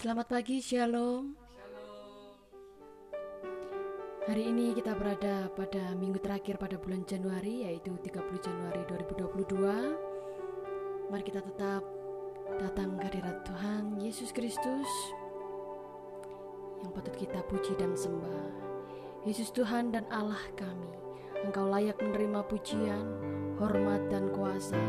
Selamat pagi, Shalom. Hari ini kita berada pada minggu terakhir pada bulan Januari yaitu 30 Januari 2022. Mari kita tetap datang ke hadirat Tuhan Yesus Kristus yang patut kita puji dan sembah. Yesus Tuhan dan Allah kami, Engkau layak menerima pujian, hormat dan kuasa.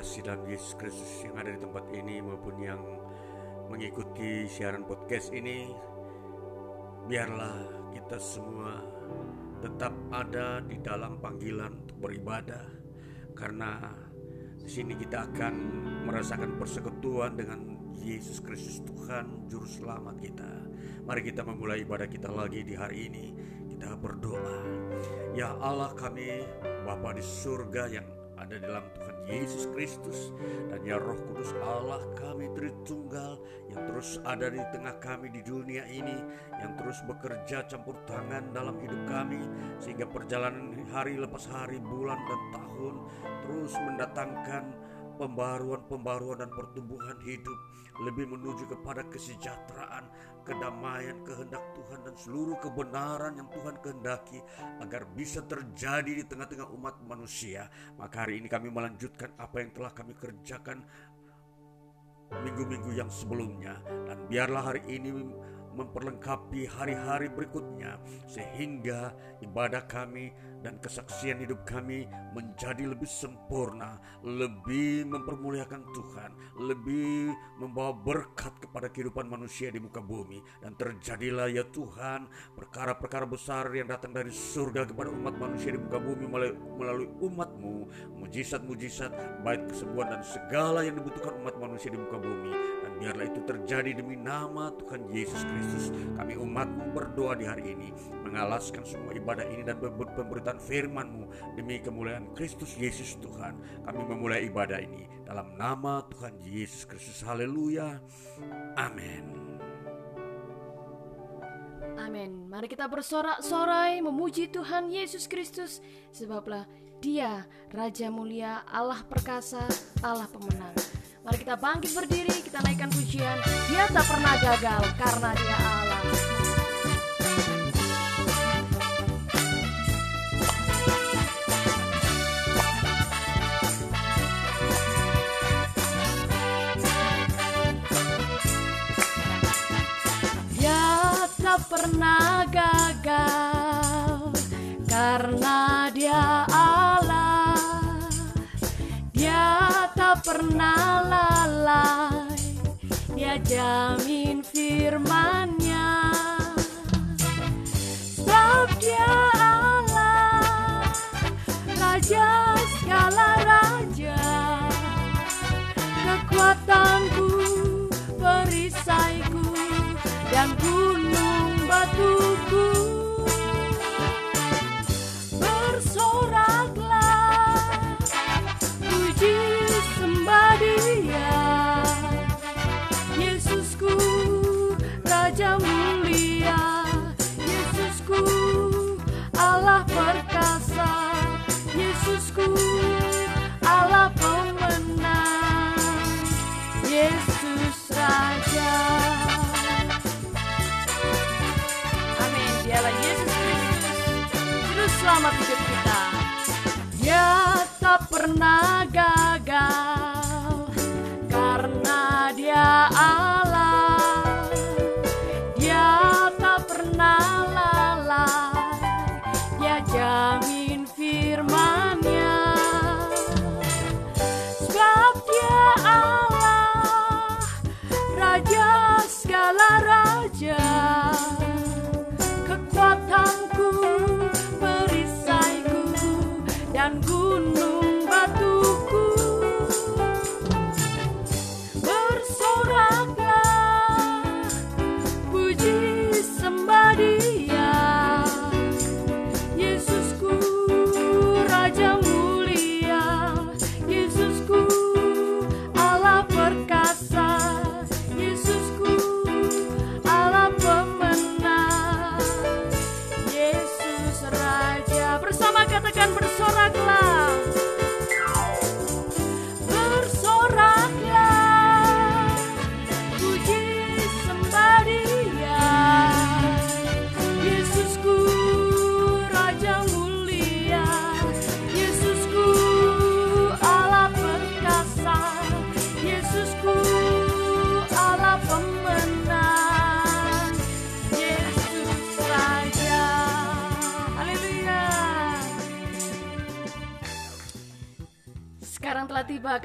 Terkasih dalam Yesus Kristus yang ada di tempat ini maupun yang mengikuti siaran podcast ini, biarlah kita semua tetap ada di dalam panggilan untuk beribadah karena di sini kita akan merasakan persekutuan dengan Yesus Kristus Tuhan juru selamat kita. Mari kita memulai ibadah kita lagi di hari ini. Kita berdoa. Ya Allah kami Bapa di surga yang ada dalam Yesus Kristus dan ya Roh Kudus Allah kami Tritunggal yang terus ada di tengah kami di dunia ini yang terus bekerja campur tangan dalam hidup kami sehingga perjalanan hari lepas hari bulan dan tahun terus mendatangkan pembaruan-pembaruan dan pertumbuhan hidup lebih menuju kepada kesejahteraan, kedamaian, kehendak Tuhan dan seluruh kebenaran yang Tuhan kehendaki agar bisa terjadi di tengah-tengah umat manusia. Maka hari ini kami melanjutkan apa yang telah kami kerjakan minggu-minggu yang sebelumnya dan biarlah hari ini memperlengkapi hari-hari berikutnya sehingga ibadah kami dan kesaksian hidup kami menjadi lebih sempurna, lebih mempermuliakan Tuhan, lebih membawa berkat kepada kehidupan manusia di muka bumi. Dan terjadilah ya Tuhan perkara-perkara besar yang datang dari surga kepada umat manusia di muka bumi melalui umatmu, mujizat-mujizat, baik kesembuhan dan segala yang dibutuhkan umat manusia di muka bumi. Biarlah itu terjadi demi nama Tuhan Yesus Kristus. Kami umatmu berdoa di hari ini, mengalaskan semua ibadah ini dan pemberitaan firman-Mu demi kemuliaan Kristus Yesus Tuhan. Kami memulai ibadah ini dalam nama Tuhan Yesus Kristus. Haleluya. Amin. Amin. Mari kita bersorak-sorai memuji Tuhan Yesus Kristus sebablah Dia Raja mulia, Allah perkasa, Allah pemenang. Mari kita bangkit berdiri, kita naikkan pujian. Dia tak pernah gagal karena Dia Allah. pernah gagal karena dia Allah dia tak pernah lalai dia jamin firmannya. Sebab dia Allah raja segala raja. Kekuatanku perisaiku dan gunung tak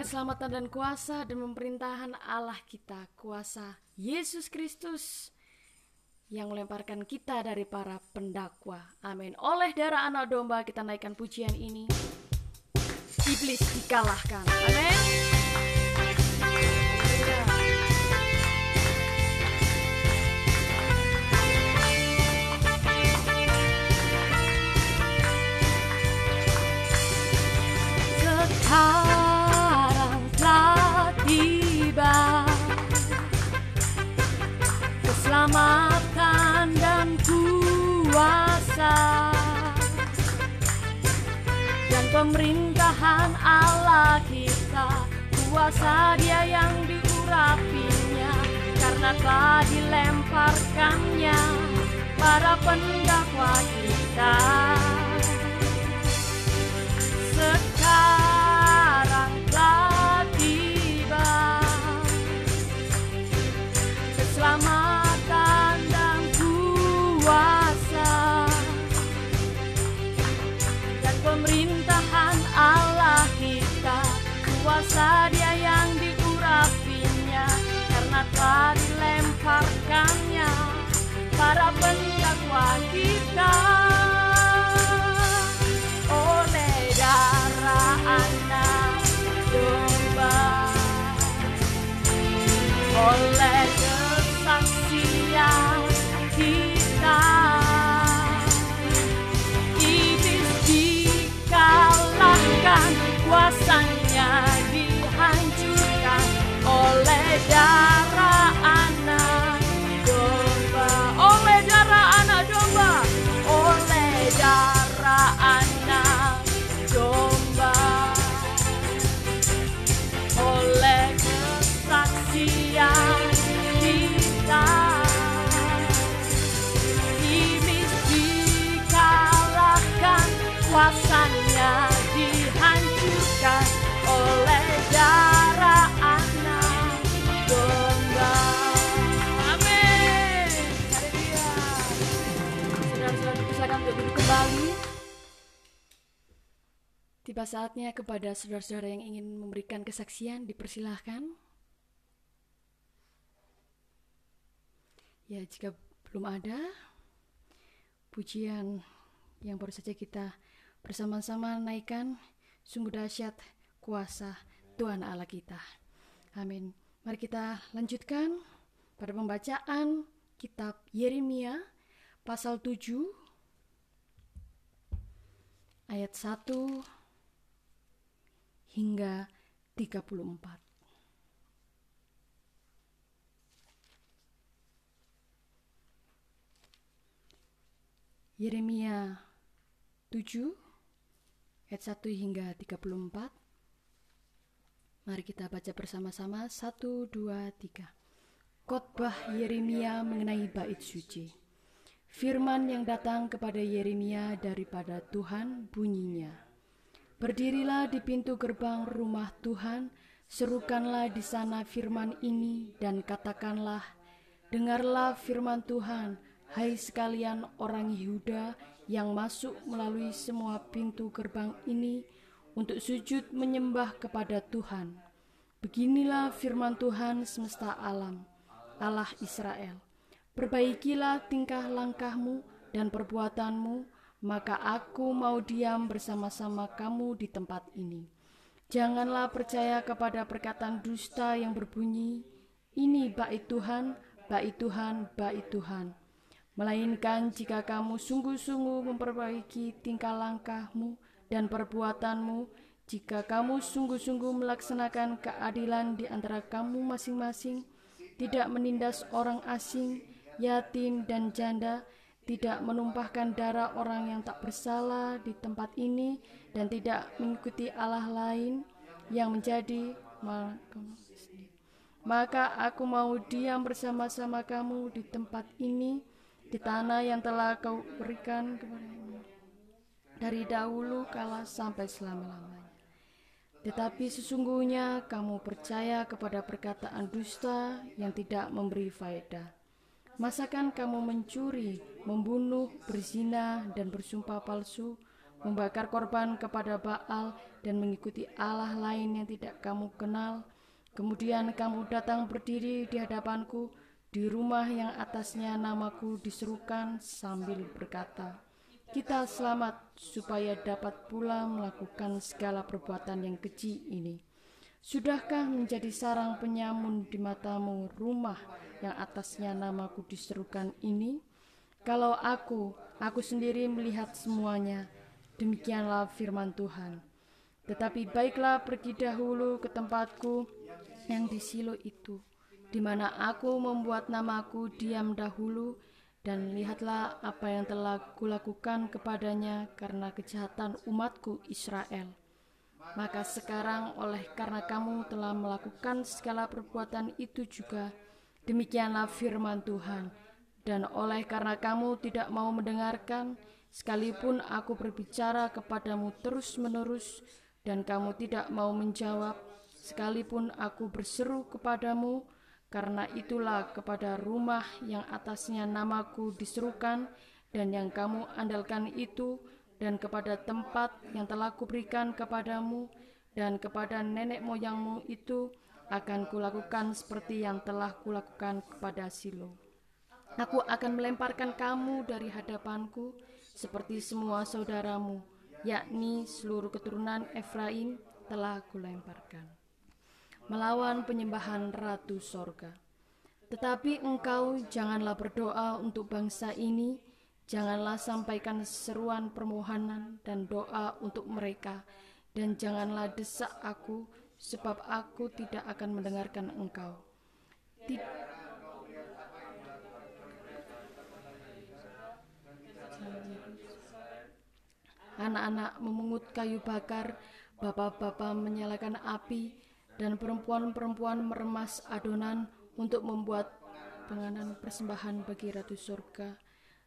keselamatan dan kuasa dan pemerintahan Allah kita, kuasa Yesus Kristus yang melemparkan kita dari para pendakwa. Amin. Oleh darah anak domba kita naikkan pujian ini. Iblis dikalahkan. Amin. sekarang keselamatan dan kuasa. Dan pemerintahan Allah kita kuasa dia yang diurapinya. Karena telah dilemparkannya para pendakwa kita. Sekarang kuasa dia yang diurapinya karena telah dilemparkannya para pendakwa kita. Oleh darah anak domba oleh kesaksian kita Tiba saatnya kepada saudara-saudara yang ingin memberikan kesaksian dipersilahkan. Ya, jika belum ada pujian yang baru saja kita bersama-sama naikkan sungguh dahsyat kuasa Tuhan Allah kita. Amin. Mari kita lanjutkan pada pembacaan kitab Yeremia pasal 7 ayat 1 hingga 34. Yeremia 7 ayat 1 hingga 34. Mari kita baca bersama-sama 1 2 3. Khotbah Yeremia mengenai bait suci. Firman yang datang kepada Yeremia daripada Tuhan bunyinya. Berdirilah di pintu gerbang rumah Tuhan, serukanlah di sana firman ini dan katakanlah, dengarlah firman Tuhan, hai sekalian orang Yehuda yang masuk melalui semua pintu gerbang ini untuk sujud menyembah kepada Tuhan. Beginilah firman Tuhan semesta alam, Allah Israel. Perbaikilah tingkah langkahmu dan perbuatanmu, maka aku mau diam bersama-sama kamu di tempat ini. Janganlah percaya kepada perkataan dusta yang berbunyi, ini bait Tuhan, bait Tuhan, bait Tuhan. Melainkan jika kamu sungguh-sungguh memperbaiki tingkah langkahmu dan perbuatanmu, jika kamu sungguh-sungguh melaksanakan keadilan di antara kamu masing-masing, tidak menindas orang asing, yatim dan janda, tidak menumpahkan darah orang yang tak bersalah di tempat ini, dan tidak mengikuti Allah lain yang menjadi maka aku mau diam bersama-sama kamu di tempat ini, di tanah yang telah kau berikan kepadamu dari dahulu kala sampai selama-lamanya. Tetapi sesungguhnya kamu percaya kepada perkataan dusta yang tidak memberi faedah. Masakan kamu mencuri, membunuh, berzina, dan bersumpah palsu, membakar korban kepada Baal, dan mengikuti Allah lain yang tidak kamu kenal. Kemudian kamu datang berdiri di hadapanku di rumah yang atasnya namaku diserukan sambil berkata, kita selamat supaya dapat pula melakukan segala perbuatan yang keji ini. Sudahkah menjadi sarang penyamun di matamu rumah yang atasnya namaku diserukan ini? Kalau aku, aku sendiri melihat semuanya, demikianlah firman Tuhan. Tetapi baiklah pergi dahulu ke tempatku yang di Silo itu, di mana aku membuat namaku diam dahulu, dan lihatlah apa yang telah kulakukan kepadanya karena kejahatan umatku Israel. Maka sekarang oleh karena kamu telah melakukan segala perbuatan itu juga, demikianlah firman Tuhan. Dan oleh karena kamu tidak mau mendengarkan, sekalipun aku berbicara kepadamu terus-menerus, dan kamu tidak mau menjawab, sekalipun aku berseru kepadamu, karena itulah kepada rumah yang atasnya namaku diserukan dan yang kamu andalkan itu, dan kepada tempat yang telah kuberikan kepadamu dan kepada nenek moyangmu itu akan kulakukan seperti yang telah kulakukan kepada Silo. Aku akan melemparkan kamu dari hadapanku seperti semua saudaramu, yakni seluruh keturunan Efraim telah kulemparkan. Melawan penyembahan Ratu Sorga. Tetapi engkau janganlah berdoa untuk bangsa ini, janganlah sampaikan seruan permohonan dan doa untuk mereka, dan janganlah desak aku, sebab aku tidak akan mendengarkan engkau. Tid Anak-anak memungut kayu bakar, bapak-bapak menyalakan api, dan perempuan-perempuan meremas adonan untuk membuat penganan persembahan bagi Ratu Surga,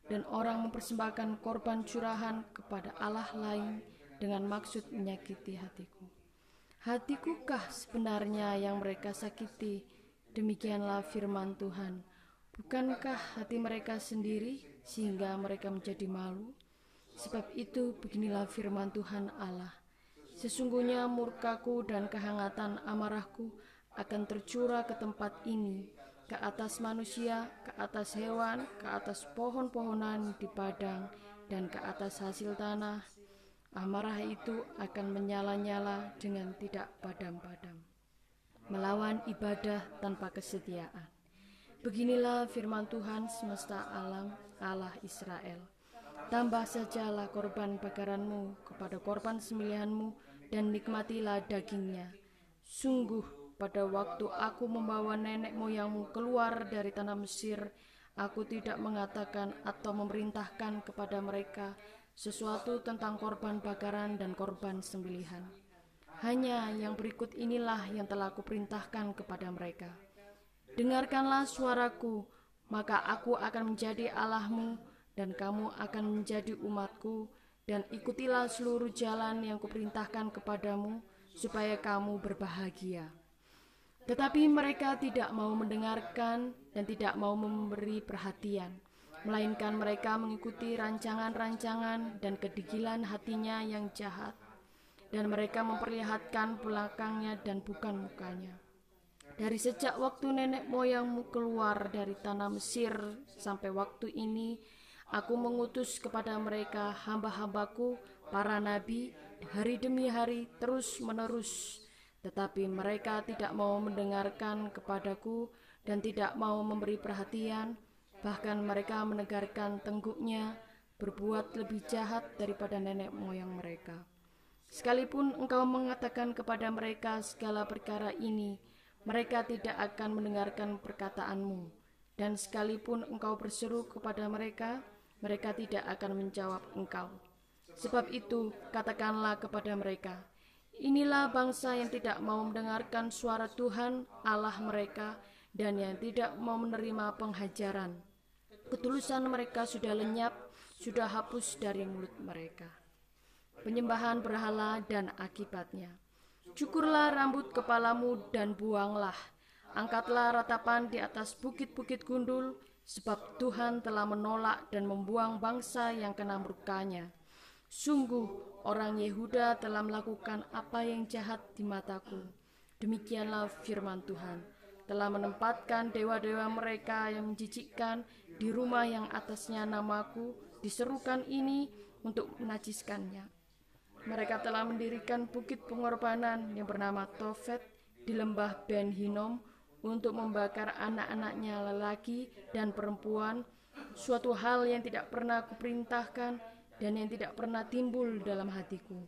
dan orang mempersembahkan korban curahan kepada Allah lain dengan maksud menyakiti hatiku. Hatikukah sebenarnya yang mereka sakiti? Demikianlah firman Tuhan. Bukankah hati mereka sendiri sehingga mereka menjadi malu? Sebab itu beginilah firman Tuhan Allah. Sesungguhnya murkaku dan kehangatan amarahku akan tercurah ke tempat ini, ke atas manusia, ke atas hewan, ke atas pohon-pohonan di padang, dan ke atas hasil tanah. Amarah itu akan menyala-nyala dengan tidak padam-padam, melawan ibadah tanpa kesetiaan. Beginilah firman Tuhan semesta alam, Allah Israel. Tambah sajalah korban bakaranmu kepada korban sembelihanmu dan nikmatilah dagingnya. Sungguh pada waktu aku membawa nenek moyangmu keluar dari tanah Mesir, aku tidak mengatakan atau memerintahkan kepada mereka sesuatu tentang korban bakaran dan korban sembelihan. Hanya yang berikut inilah yang telah kuperintahkan kepada mereka. Dengarkanlah suaraku, maka aku akan menjadi Allahmu dan kamu akan menjadi umatku, dan ikutilah seluruh jalan yang kuperintahkan kepadamu, supaya kamu berbahagia. Tetapi mereka tidak mau mendengarkan dan tidak mau memberi perhatian, melainkan mereka mengikuti rancangan-rancangan dan kedigilan hatinya yang jahat, dan mereka memperlihatkan belakangnya dan bukan mukanya. Dari sejak waktu nenek moyangmu keluar dari tanah Mesir sampai waktu ini, Aku mengutus kepada mereka hamba-hambaku, para nabi, hari demi hari terus menerus. Tetapi mereka tidak mau mendengarkan kepadaku dan tidak mau memberi perhatian, bahkan mereka menegarkan tengguknya, berbuat lebih jahat daripada nenek moyang mereka. Sekalipun engkau mengatakan kepada mereka segala perkara ini, mereka tidak akan mendengarkan perkataanmu. Dan sekalipun engkau berseru kepada mereka, mereka tidak akan menjawab engkau. Sebab itu, katakanlah kepada mereka, Inilah bangsa yang tidak mau mendengarkan suara Tuhan Allah mereka dan yang tidak mau menerima penghajaran. Ketulusan mereka sudah lenyap, sudah hapus dari mulut mereka. Penyembahan berhala dan akibatnya. Cukurlah rambut kepalamu dan buanglah. Angkatlah ratapan di atas bukit-bukit gundul, sebab Tuhan telah menolak dan membuang bangsa yang kena murkanya. Sungguh, orang Yehuda telah melakukan apa yang jahat di mataku. Demikianlah firman Tuhan, telah menempatkan dewa-dewa mereka yang menjijikkan di rumah yang atasnya namaku diserukan ini untuk menajiskannya. Mereka telah mendirikan bukit pengorbanan yang bernama Tofet di lembah Ben Hinom untuk membakar anak-anaknya lelaki dan perempuan, suatu hal yang tidak pernah kuperintahkan dan yang tidak pernah timbul dalam hatiku.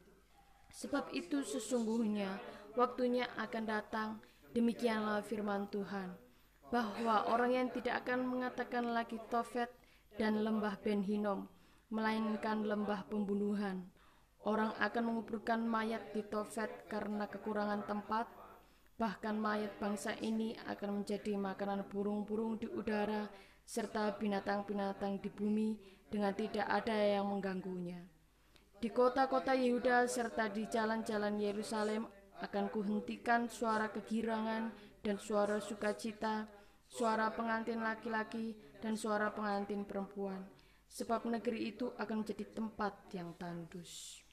Sebab itu sesungguhnya waktunya akan datang, demikianlah firman Tuhan, bahwa orang yang tidak akan mengatakan lagi Tofet dan lembah Ben Hinom, melainkan lembah pembunuhan. Orang akan menguburkan mayat di Tofet karena kekurangan tempat, bahkan mayat bangsa ini akan menjadi makanan burung-burung di udara serta binatang-binatang di bumi dengan tidak ada yang mengganggunya. Di kota-kota Yehuda serta di jalan-jalan Yerusalem akan kuhentikan suara kegirangan dan suara sukacita, suara pengantin laki-laki dan suara pengantin perempuan, sebab negeri itu akan menjadi tempat yang tandus.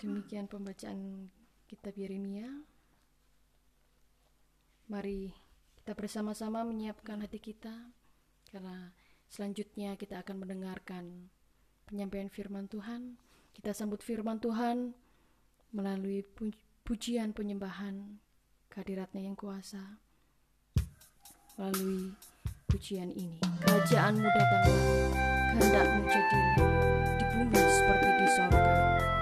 Demikian pembacaan kitab Yeremia. Mari kita bersama-sama menyiapkan hati kita karena selanjutnya kita akan mendengarkan penyampaian firman Tuhan. Kita sambut firman Tuhan melalui pujian penyembahan kehadiratnya yang kuasa melalui pujian ini. Kerajaanmu datanglah, kehendakmu jadilah di bumi seperti di sorga.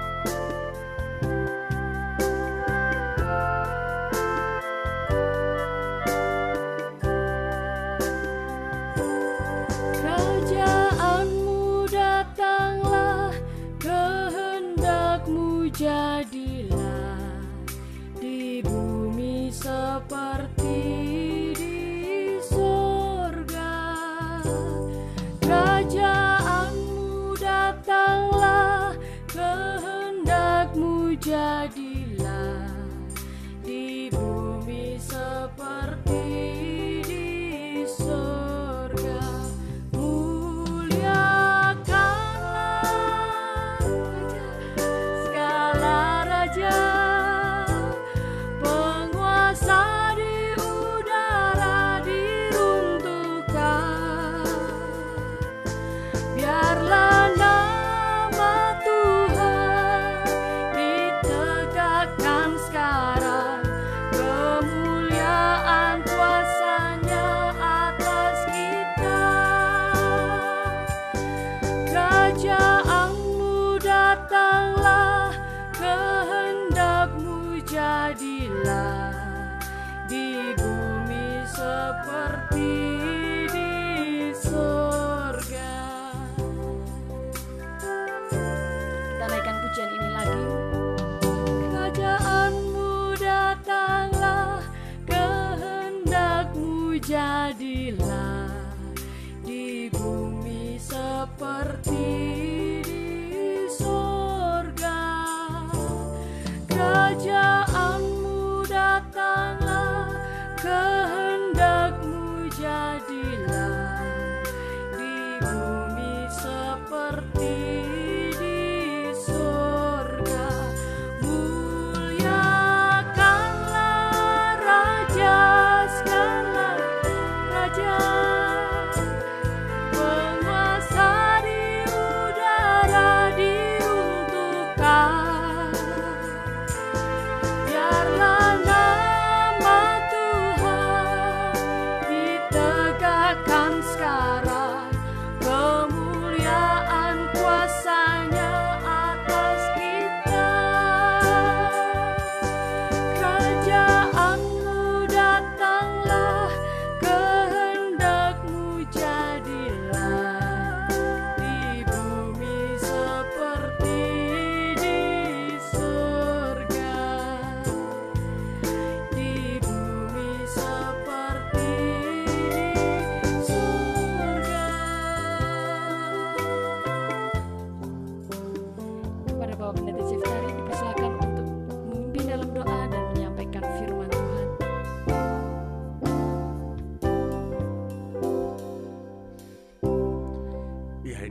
Raja,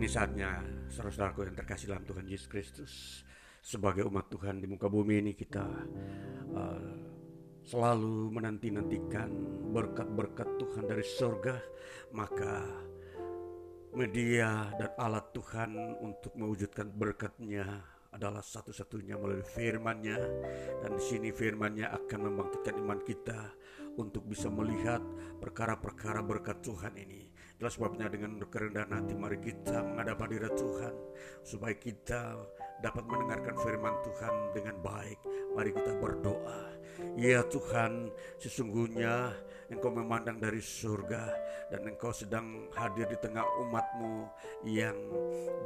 ini saatnya saudara-saudaraku yang terkasih dalam Tuhan Yesus Kristus, sebagai umat Tuhan di muka bumi ini kita uh, selalu menanti-nantikan berkat-berkat Tuhan dari surga, maka media dan alat Tuhan untuk mewujudkan berkatnya adalah satu-satunya melalui firman-Nya dan di sini firman-Nya akan membangkitkan iman kita untuk bisa melihat perkara-perkara berkat Tuhan ini. Itulah sebabnya dengan kerendahan hati mari kita menghadap hadirat Tuhan supaya kita dapat mendengarkan firman Tuhan dengan baik. Mari kita berdoa. Ya Tuhan, sesungguhnya Engkau memandang dari surga dan Engkau sedang hadir di tengah umatmu yang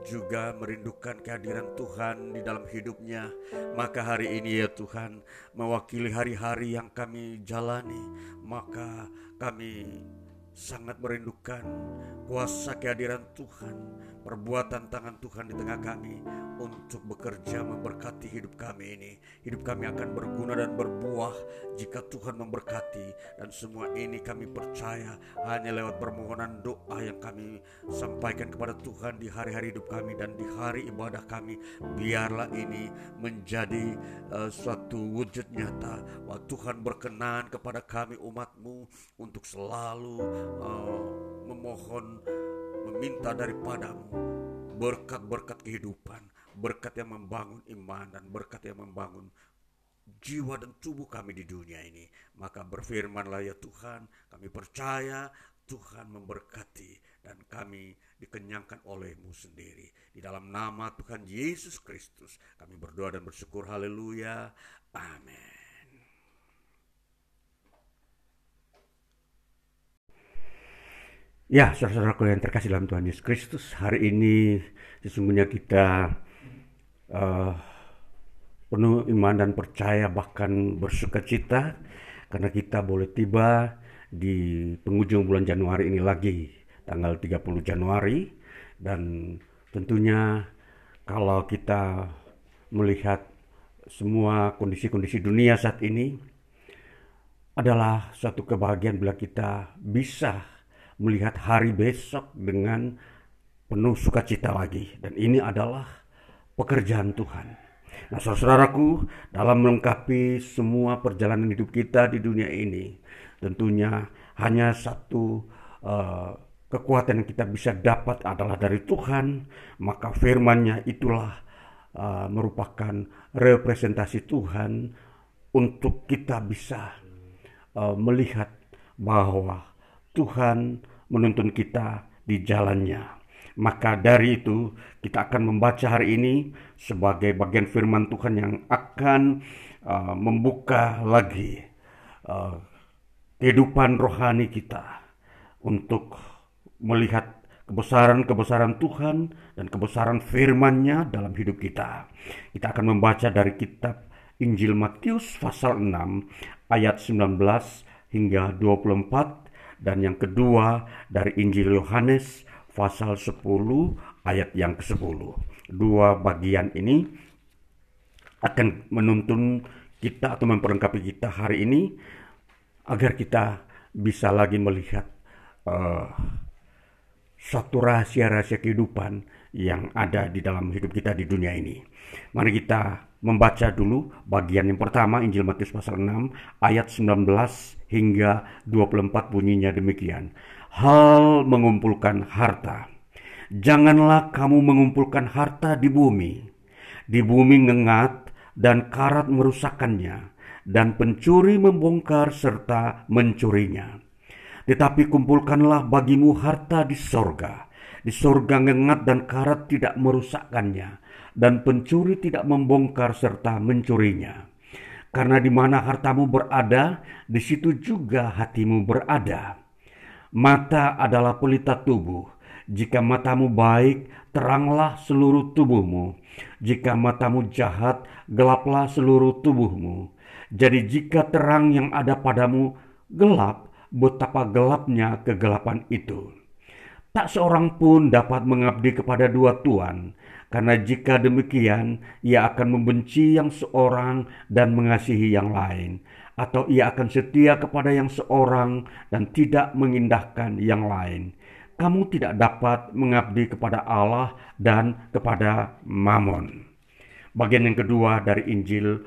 juga merindukan kehadiran Tuhan di dalam hidupnya. Maka hari ini ya Tuhan, mewakili hari-hari yang kami jalani, maka kami sangat merindukan kuasa kehadiran Tuhan, perbuatan tangan Tuhan di tengah kami untuk bekerja memberkati hidup kami ini. Hidup kami akan berguna dan berbuah jika Tuhan memberkati dan semua ini kami percaya hanya lewat permohonan doa yang kami sampaikan kepada Tuhan di hari-hari hidup kami dan di hari ibadah kami. Biarlah ini menjadi uh, suatu wujud nyata bahwa Tuhan berkenan kepada kami umatmu untuk selalu uh, memohon meminta daripadamu berkat-berkat kehidupan, berkat yang membangun iman dan berkat yang membangun jiwa dan tubuh kami di dunia ini. Maka berfirmanlah ya Tuhan, kami percaya Tuhan memberkati dan kami dikenyangkan olehmu sendiri. Di dalam nama Tuhan Yesus Kristus kami berdoa dan bersyukur haleluya. Amin. Ya, saudara-saudaraku yang terkasih dalam Tuhan Yesus Kristus, hari ini sesungguhnya kita uh, penuh iman dan percaya bahkan bersuka cita karena kita boleh tiba di penghujung bulan Januari ini lagi tanggal 30 Januari. Dan tentunya kalau kita melihat semua kondisi-kondisi dunia saat ini adalah suatu kebahagiaan bila kita bisa melihat hari besok dengan penuh sukacita lagi. Dan ini adalah pekerjaan Tuhan. Nah, saudaraku, dalam melengkapi semua perjalanan hidup kita di dunia ini, tentunya hanya satu uh, kekuatan yang kita bisa dapat adalah dari Tuhan, maka firman-Nya itulah uh, merupakan representasi Tuhan untuk kita bisa uh, melihat bahwa Tuhan menuntun kita di jalannya. Maka dari itu kita akan membaca hari ini sebagai bagian firman Tuhan yang akan uh, membuka lagi uh, kehidupan rohani kita untuk melihat kebesaran-kebesaran Tuhan dan kebesaran firman-Nya dalam hidup kita. Kita akan membaca dari kitab Injil Matius pasal 6 ayat 19 hingga 24 dan yang kedua dari Injil Yohanes pasal 10 ayat yang ke-10. Dua bagian ini akan menuntun kita atau memperlengkapi kita hari ini agar kita bisa lagi melihat uh, satu rahasia-rahasia kehidupan yang ada di dalam hidup kita di dunia ini. Mari kita membaca dulu bagian yang pertama Injil Matius pasal 6 ayat 19 hingga 24 bunyinya demikian. Hal mengumpulkan harta. Janganlah kamu mengumpulkan harta di bumi. Di bumi ngengat dan karat merusakkannya dan pencuri membongkar serta mencurinya. Tetapi kumpulkanlah bagimu harta di sorga. Di sorga ngengat dan karat tidak merusakkannya dan pencuri tidak membongkar serta mencurinya. Karena di mana hartamu berada, di situ juga hatimu berada. Mata adalah pelita tubuh. Jika matamu baik, teranglah seluruh tubuhmu. Jika matamu jahat, gelaplah seluruh tubuhmu. Jadi jika terang yang ada padamu gelap, betapa gelapnya kegelapan itu. Tak seorang pun dapat mengabdi kepada dua tuan, karena jika demikian, ia akan membenci yang seorang dan mengasihi yang lain, atau ia akan setia kepada yang seorang dan tidak mengindahkan yang lain. kamu tidak dapat mengabdi kepada Allah dan kepada Mammon. Bagian yang kedua dari Injil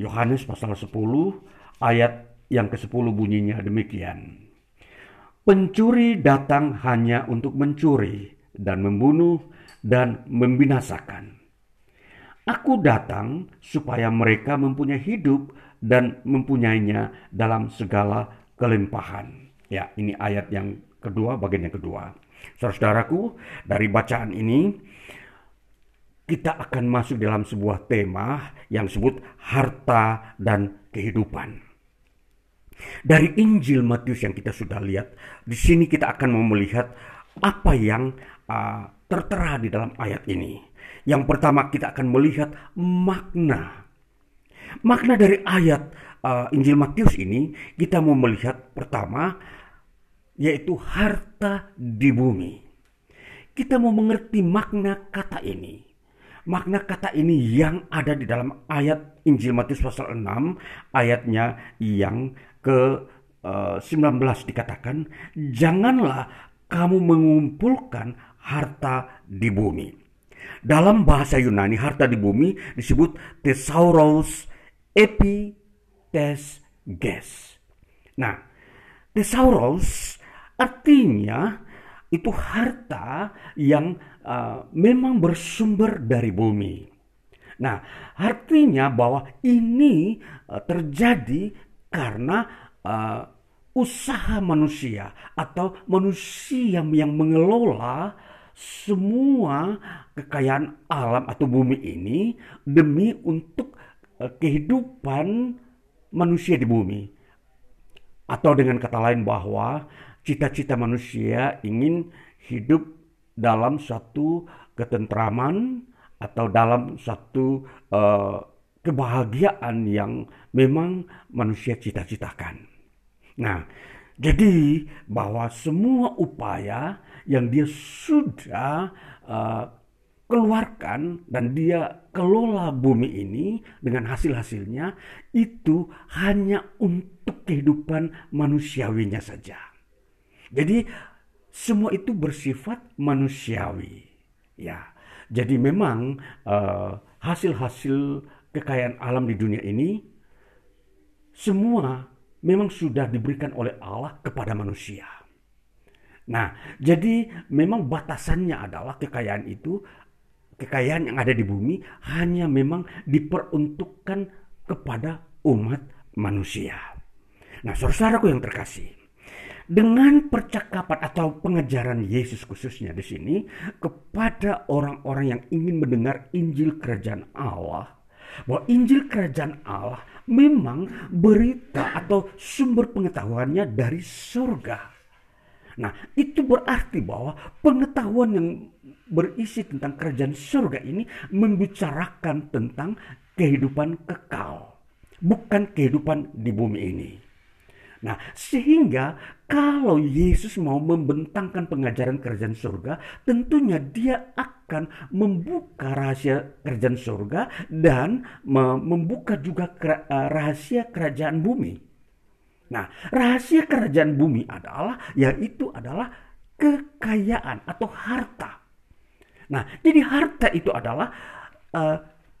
Yohanes pasal 10 ayat yang ke-10 bunyinya demikian. Pencuri datang hanya untuk mencuri dan membunuh dan membinasakan. Aku datang supaya mereka mempunyai hidup dan mempunyainya dalam segala kelimpahan. Ya, ini ayat yang kedua, bagian yang kedua. Saudaraku, dari bacaan ini kita akan masuk dalam sebuah tema yang disebut harta dan kehidupan. Dari Injil Matius yang kita sudah lihat, di sini kita akan melihat apa yang uh, tertera di dalam ayat ini. Yang pertama kita akan melihat makna. Makna dari ayat uh, Injil Matius ini kita mau melihat pertama yaitu harta di bumi. Kita mau mengerti makna kata ini. Makna kata ini yang ada di dalam ayat Injil Matius pasal 6 ayatnya yang ke uh, 19 dikatakan janganlah kamu mengumpulkan harta di bumi dalam bahasa Yunani, harta di bumi disebut thesauros epitesges. Nah, thesauros artinya itu harta yang uh, memang bersumber dari bumi. Nah, artinya bahwa ini uh, terjadi karena uh, usaha manusia atau manusia yang mengelola semua kekayaan alam atau bumi ini demi untuk uh, kehidupan manusia di bumi. Atau dengan kata lain bahwa cita-cita manusia ingin hidup dalam satu ketentraman atau dalam satu uh, kebahagiaan yang memang manusia cita-citakan. Nah, jadi bahwa semua upaya yang dia sudah uh, keluarkan dan dia kelola bumi ini dengan hasil-hasilnya itu hanya untuk kehidupan manusiawinya saja. Jadi semua itu bersifat manusiawi. Ya. Jadi memang uh, hasil-hasil kekayaan alam di dunia ini semua memang sudah diberikan oleh Allah kepada manusia. Nah, jadi memang batasannya adalah kekayaan itu, kekayaan yang ada di bumi hanya memang diperuntukkan kepada umat manusia. Nah, saudaraku yang terkasih, dengan percakapan atau pengajaran Yesus khususnya di sini kepada orang-orang yang ingin mendengar Injil Kerajaan Allah, bahwa Injil Kerajaan Allah memang berita atau sumber pengetahuannya dari surga. Nah, itu berarti bahwa pengetahuan yang berisi tentang kerajaan surga ini membicarakan tentang kehidupan kekal, bukan kehidupan di bumi ini. Nah, sehingga kalau Yesus mau membentangkan pengajaran kerajaan surga, tentunya dia akan membuka rahasia kerajaan surga dan membuka juga eh, rahasia kerajaan bumi. Nah, rahasia kerajaan bumi adalah yaitu adalah kekayaan atau harta. Nah, jadi harta itu adalah uh,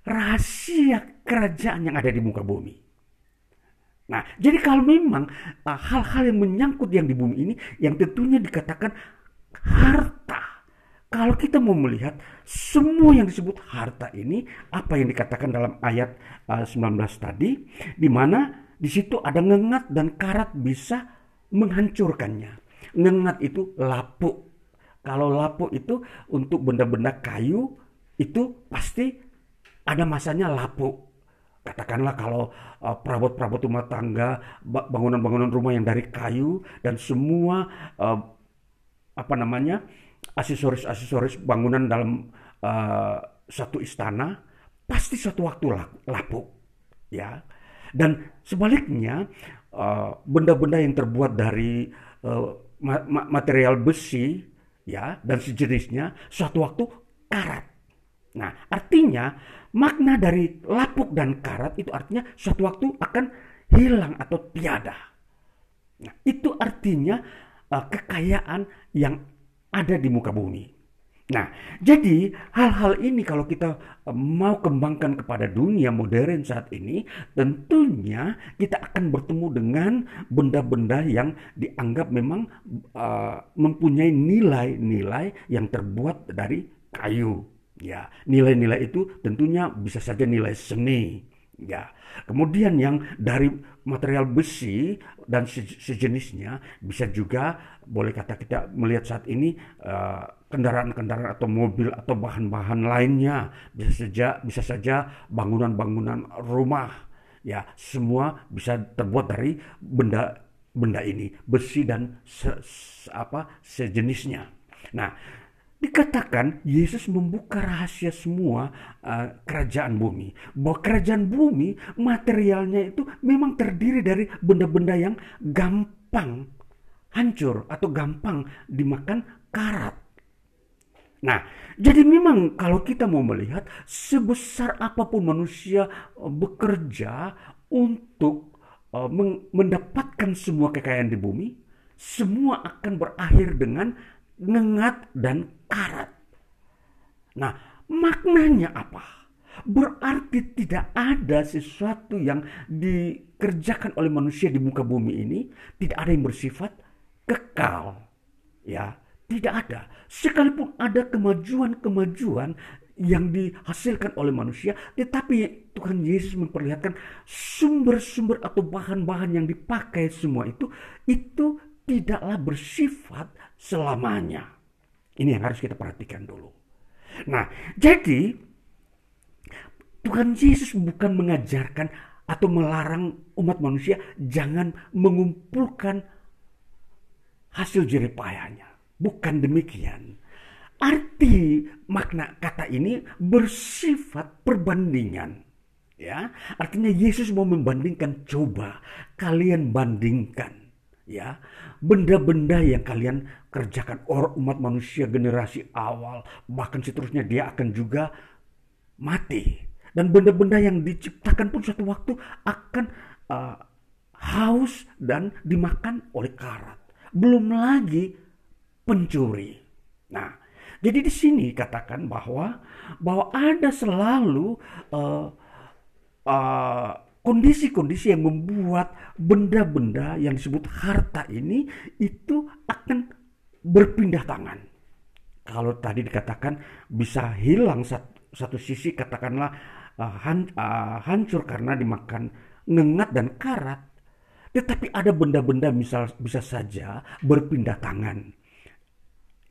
rahasia kerajaan yang ada di muka bumi. Nah, jadi kalau memang eh, hal-hal uh, yang menyangkut yang di bumi ini yang tentunya dikatakan harta. Kalau kita mau melihat semua yang disebut harta ini apa yang dikatakan dalam ayat uh, 19 tadi di mana di situ ada ngengat dan karat bisa menghancurkannya. Ngengat itu lapuk. Kalau lapuk itu untuk benda-benda kayu itu pasti ada masanya lapuk. Katakanlah kalau uh, perabot-perabot rumah tangga, bangunan-bangunan rumah yang dari kayu dan semua uh, apa namanya aksesoris-aksesoris bangunan dalam uh, satu istana pasti suatu waktu lapuk, ya. Dan sebaliknya eh, benda-benda yang terbuat dari material besi ya dan sejenisnya suatu waktu karat. Nah, artinya makna dari lapuk dan karat itu artinya suatu waktu akan hilang atau tiada. Nah, itu artinya uh, kekayaan yang ada di muka bumi. Nah, jadi hal-hal ini kalau kita eh, mau kembangkan kepada dunia modern saat ini, tentunya kita akan bertemu dengan benda-benda yang dianggap memang uh, mempunyai nilai-nilai yang terbuat dari kayu. Ya, nilai-nilai itu tentunya bisa saja nilai seni. Ya, kemudian yang dari material besi dan sejenisnya bisa juga boleh kata kita melihat saat ini uh, kendaraan-kendaraan atau mobil atau bahan-bahan lainnya bisa saja bisa saja bangunan-bangunan rumah ya semua bisa terbuat dari benda benda ini besi dan se, se, apa sejenisnya nah dikatakan Yesus membuka rahasia semua uh, kerajaan bumi. Bahwa kerajaan bumi materialnya itu memang terdiri dari benda-benda yang gampang hancur atau gampang dimakan karat. Nah, jadi memang kalau kita mau melihat sebesar apa pun manusia eh, bekerja untuk uh, mendapatkan semua kekayaan di bumi, semua akan berakhir dengan ngengat dan karat. Nah, maknanya apa? Berarti tidak ada sesuatu yang dikerjakan oleh manusia di muka bumi ini tidak ada yang bersifat kekal. Ya, tidak ada. Sekalipun ada kemajuan-kemajuan yang dihasilkan oleh manusia, tetapi Tuhan Yesus memperlihatkan sumber-sumber atau bahan-bahan yang dipakai semua itu, itu tidaklah bersifat selamanya. Ini yang harus kita perhatikan dulu. Nah, jadi Tuhan Yesus bukan mengajarkan atau melarang umat manusia jangan mengumpulkan hasil jeripayanya. Bukan demikian. Arti makna kata ini bersifat perbandingan. Ya, artinya Yesus mau membandingkan coba kalian bandingkan ya benda-benda yang kalian kerjakan orang umat manusia generasi awal. Bahkan seterusnya dia akan juga mati. Dan benda-benda yang diciptakan pun suatu waktu akan uh, haus dan dimakan oleh karat. Belum lagi pencuri. Nah, jadi di sini katakan bahwa bahwa ada selalu uh, uh, kondisi-kondisi yang membuat benda-benda yang disebut harta ini itu akan berpindah tangan. Kalau tadi dikatakan bisa hilang satu, satu sisi katakanlah uh, han, uh, hancur karena dimakan ngengat dan karat, tetapi ada benda-benda misal bisa saja berpindah tangan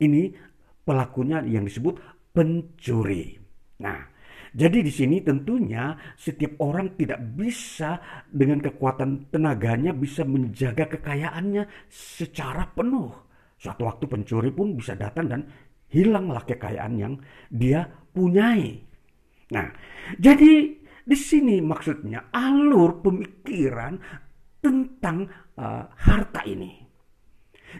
ini pelakunya yang disebut pencuri. Nah, jadi di sini tentunya setiap orang tidak bisa dengan kekuatan tenaganya bisa menjaga kekayaannya secara penuh. Suatu waktu pencuri pun bisa datang dan hilanglah kekayaan yang dia punyai. Nah, jadi di sini maksudnya alur pemikiran tentang uh, harta ini.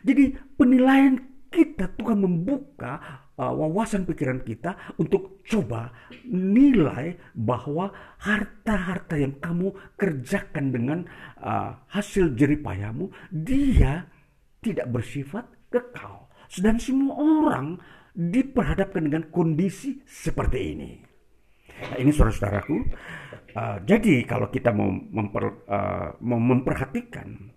Jadi penilaian kita Tuhan membuka uh, wawasan pikiran kita untuk coba nilai bahwa harta-harta yang kamu kerjakan dengan uh, hasil jeripayamu dia tidak bersifat kekal. Dan semua orang diperhadapkan dengan kondisi seperti ini. Nah, ini saudara-saudaraku. Uh, jadi kalau kita mau, memper, uh, mau memperhatikan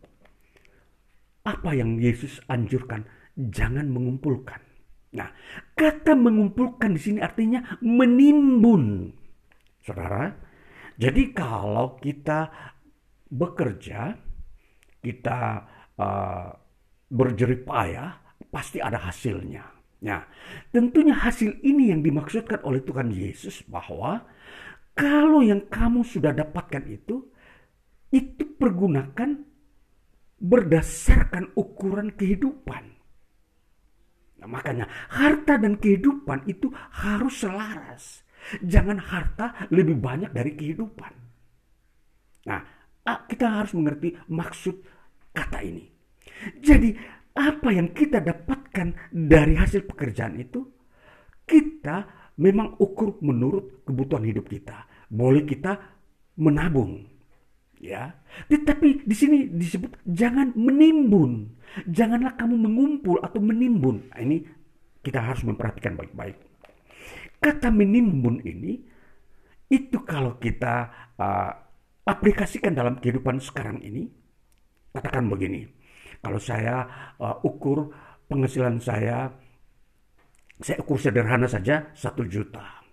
apa yang Yesus anjurkan jangan mengumpulkan. Nah, kata mengumpulkan di sini artinya menimbun. Saudara, jadi kalau kita bekerja, kita uh, berjeripaya, pasti ada hasilnya. Nah, tentunya hasil ini yang dimaksudkan oleh Tuhan Yesus bahwa kalau yang kamu sudah dapatkan itu, itu pergunakan berdasarkan ukuran kehidupan. Nah, makanya harta dan kehidupan itu harus selaras. Jangan harta lebih banyak dari kehidupan. Nah, kita harus mengerti maksud kata ini. Jadi, apa yang kita dapatkan dari hasil pekerjaan itu, kita memang ukur menurut kebutuhan hidup kita. Boleh kita menabung, ya. Tetapi di sini disebut jangan menimbun. Janganlah kamu mengumpul atau menimbun. Nah, ini kita harus memperhatikan baik-baik. Kata menimbun ini itu kalau kita uh, aplikasikan dalam kehidupan sekarang ini, katakan begini, kalau saya uh, ukur penghasilan saya, saya ukur sederhana saja satu juta.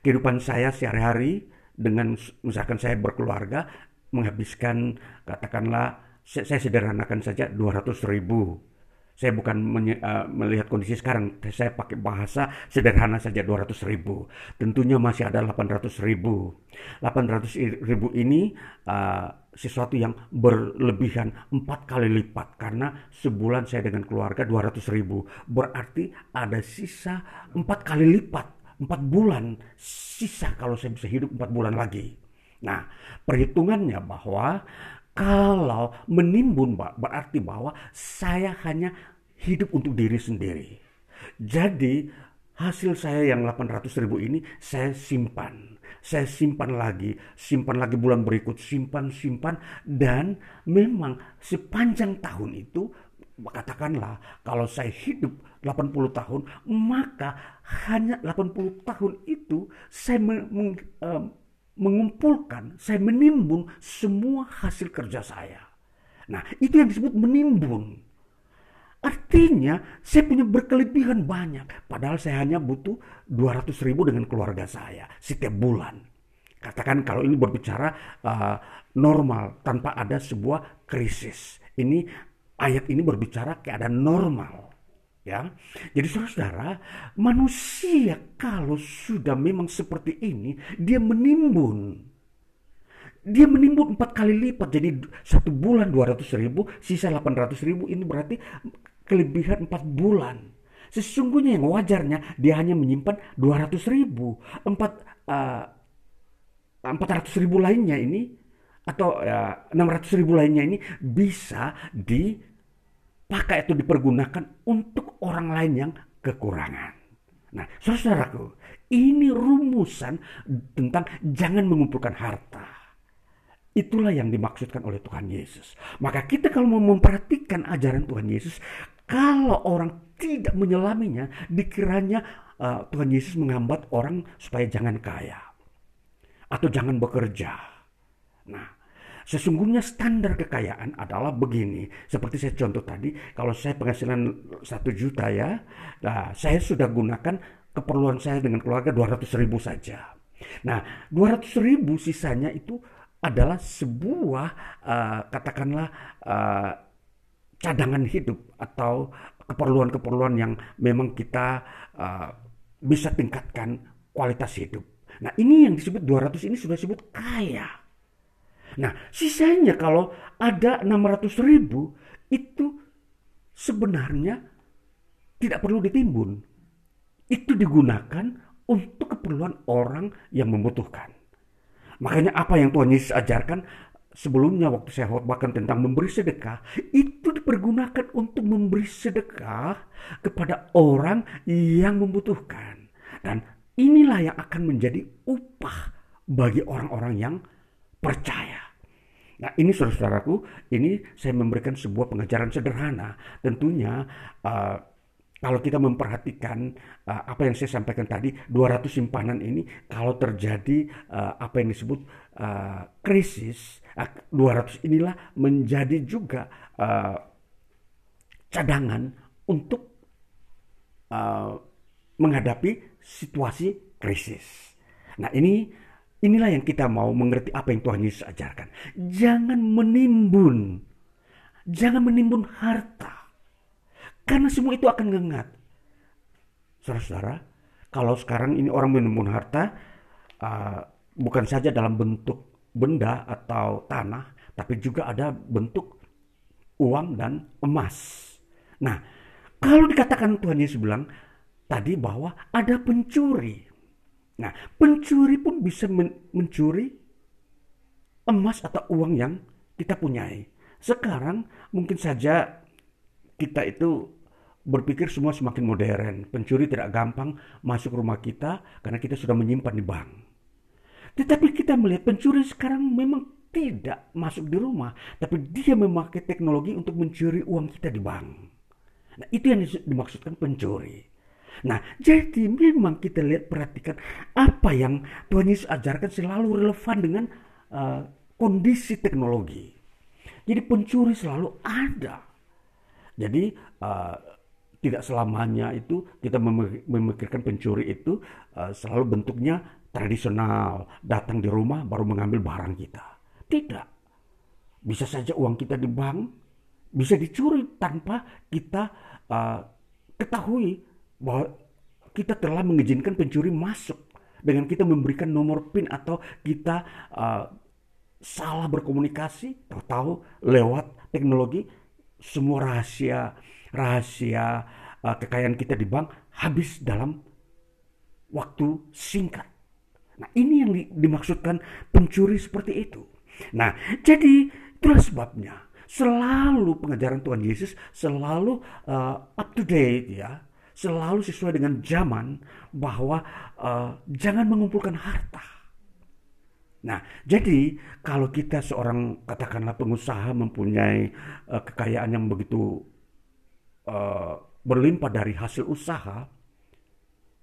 Kehidupan saya sehari-hari dengan misalkan saya berkeluarga menghabiskan katakanlah saya, sederhanakan saja 200 ribu saya bukan menye, uh, melihat kondisi sekarang, saya pakai bahasa sederhana saja 200 ribu. Tentunya masih ada 800 ribu. 800 ribu ini uh, sesuatu yang berlebihan empat kali lipat karena sebulan saya dengan keluarga 200 ribu. Berarti ada sisa empat kali lipat, empat bulan sisa kalau saya bisa hidup empat bulan lagi. Nah, perhitungannya bahwa kalau menimbun berarti bahwa saya hanya hidup untuk diri sendiri. Jadi hasil saya yang 800 ribu ini saya simpan. Saya simpan lagi, simpan lagi bulan berikut, simpan, simpan. Dan memang sepanjang tahun itu katakanlah kalau saya hidup 80 tahun maka hanya 80 tahun itu saya meng, uh, mengumpulkan, saya menimbun semua hasil kerja saya. Nah, itu yang disebut menimbun. Artinya saya punya berkelebihan banyak. Padahal saya hanya butuh 200 ribu dengan keluarga saya setiap bulan. Katakan kalau ini berbicara uh, normal tanpa ada sebuah krisis. Ini ayat ini berbicara keadaan normal. Ya, jadi saudara, manusia kalau sudah memang seperti ini, dia menimbun. Dia menimbun empat kali lipat, jadi satu bulan 200 ribu, sisa 800 ribu, ini berarti kelebihan empat bulan. Sesungguhnya yang wajarnya dia hanya menyimpan 200 ribu, empat uh, 400 ribu lainnya ini atau uh, 600 ribu lainnya ini bisa di pakai itu dipergunakan untuk orang lain yang kekurangan. Nah, saudaraku, ini rumusan tentang jangan mengumpulkan harta. Itulah yang dimaksudkan oleh Tuhan Yesus. Maka kita kalau mau memperhatikan ajaran Tuhan Yesus, kalau orang tidak menyelaminya, dikiranya uh, Tuhan Yesus menghambat orang supaya jangan kaya atau jangan bekerja. Nah, Sesungguhnya standar kekayaan adalah begini. Seperti saya contoh tadi, kalau saya penghasilan satu juta ya, nah, saya sudah gunakan keperluan saya dengan keluarga 200 ribu saja. Nah, 200 ribu sisanya itu adalah sebuah uh, katakanlah uh, cadangan hidup atau keperluan-keperluan yang memang kita uh, bisa tingkatkan kualitas hidup. Nah, ini yang disebut 200 ini sudah disebut kaya. Nah, sisanya kalau ada 600 ribu, itu sebenarnya tidak perlu ditimbun. Itu digunakan untuk keperluan orang yang membutuhkan. Makanya apa yang Tuhan Yesus ajarkan sebelumnya waktu saya khotbahkan tentang memberi sedekah, itu dipergunakan untuk memberi sedekah kepada orang yang membutuhkan. Dan inilah yang akan menjadi upah bagi orang-orang yang percaya. Nah ini saudara-saudaraku, ini saya memberikan sebuah pengajaran sederhana. Tentunya uh, kalau kita memperhatikan uh, apa yang saya sampaikan tadi, 200 simpanan ini kalau terjadi uh, apa yang disebut uh, krisis, 200 inilah menjadi juga uh, cadangan untuk uh, menghadapi situasi krisis. Nah ini Inilah yang kita mau mengerti apa yang Tuhan Yesus ajarkan. Jangan menimbun. Jangan menimbun harta. Karena semua itu akan ngengat. Saudara-saudara, kalau sekarang ini orang menimbun harta, uh, bukan saja dalam bentuk benda atau tanah, tapi juga ada bentuk uang dan emas. Nah, kalau dikatakan Tuhan Yesus bilang tadi bahwa ada pencuri, Nah, pencuri pun bisa mencuri emas atau uang yang kita punyai. Sekarang mungkin saja kita itu berpikir semua semakin modern. Pencuri tidak gampang masuk rumah kita karena kita sudah menyimpan di bank. Tetapi kita melihat pencuri sekarang memang tidak masuk di rumah, tapi dia memakai teknologi untuk mencuri uang kita di bank. Nah, itu yang dimaksudkan pencuri. Nah, jadi memang kita lihat perhatikan apa yang Tuhan Yesus ajarkan selalu relevan dengan uh, kondisi teknologi. Jadi pencuri selalu ada. Jadi uh, tidak selamanya itu kita memikirkan pencuri itu uh, selalu bentuknya tradisional, datang di rumah baru mengambil barang kita. Tidak. Bisa saja uang kita di bank bisa dicuri tanpa kita uh, ketahui bahwa kita telah mengizinkan pencuri masuk dengan kita memberikan nomor PIN atau kita uh, salah berkomunikasi, tahu-tahu lewat teknologi semua rahasia rahasia uh, kekayaan kita di bank habis dalam waktu singkat. Nah, ini yang di, dimaksudkan pencuri seperti itu. Nah, jadi itulah sebabnya selalu pengajaran Tuhan Yesus selalu uh, up to date ya, selalu sesuai dengan zaman bahwa uh, jangan mengumpulkan harta. Nah, jadi kalau kita seorang katakanlah pengusaha mempunyai uh, kekayaan yang begitu uh, berlimpah dari hasil usaha,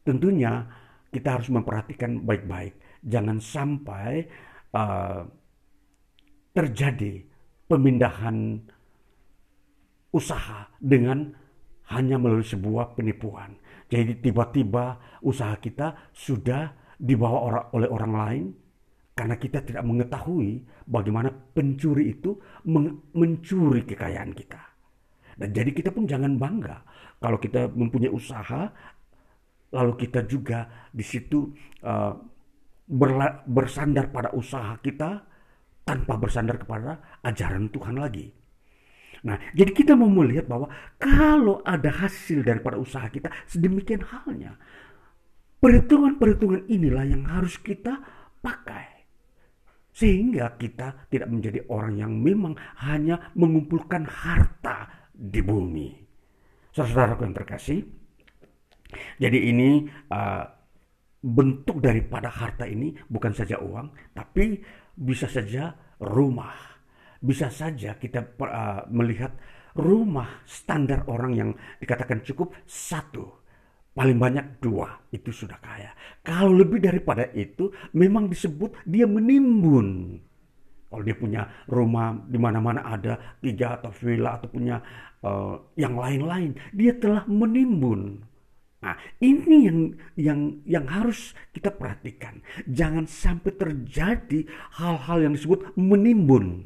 tentunya kita harus memperhatikan baik-baik. Jangan sampai uh, terjadi pemindahan usaha dengan hanya melalui sebuah penipuan. Jadi tiba-tiba usaha kita sudah dibawa oleh orang lain karena kita tidak mengetahui bagaimana pencuri itu mencuri kekayaan kita. Dan jadi kita pun jangan bangga kalau kita mempunyai usaha, lalu kita juga di situ uh, bersandar pada usaha kita tanpa bersandar kepada ajaran Tuhan lagi. Nah, jadi kita mau melihat bahwa kalau ada hasil daripada usaha kita, sedemikian halnya. Perhitungan-perhitungan inilah yang harus kita pakai. Sehingga kita tidak menjadi orang yang memang hanya mengumpulkan harta di bumi. Saudara-saudaraku yang terkasih, jadi ini uh, bentuk daripada harta ini bukan saja uang, tapi bisa saja rumah. Bisa saja kita uh, melihat rumah standar orang yang dikatakan cukup satu. Paling banyak dua, itu sudah kaya. Kalau lebih daripada itu, memang disebut dia menimbun. Kalau dia punya rumah di mana-mana ada tiga atau villa atau punya uh, yang lain-lain, dia telah menimbun. Nah, ini yang yang yang harus kita perhatikan. Jangan sampai terjadi hal-hal yang disebut menimbun.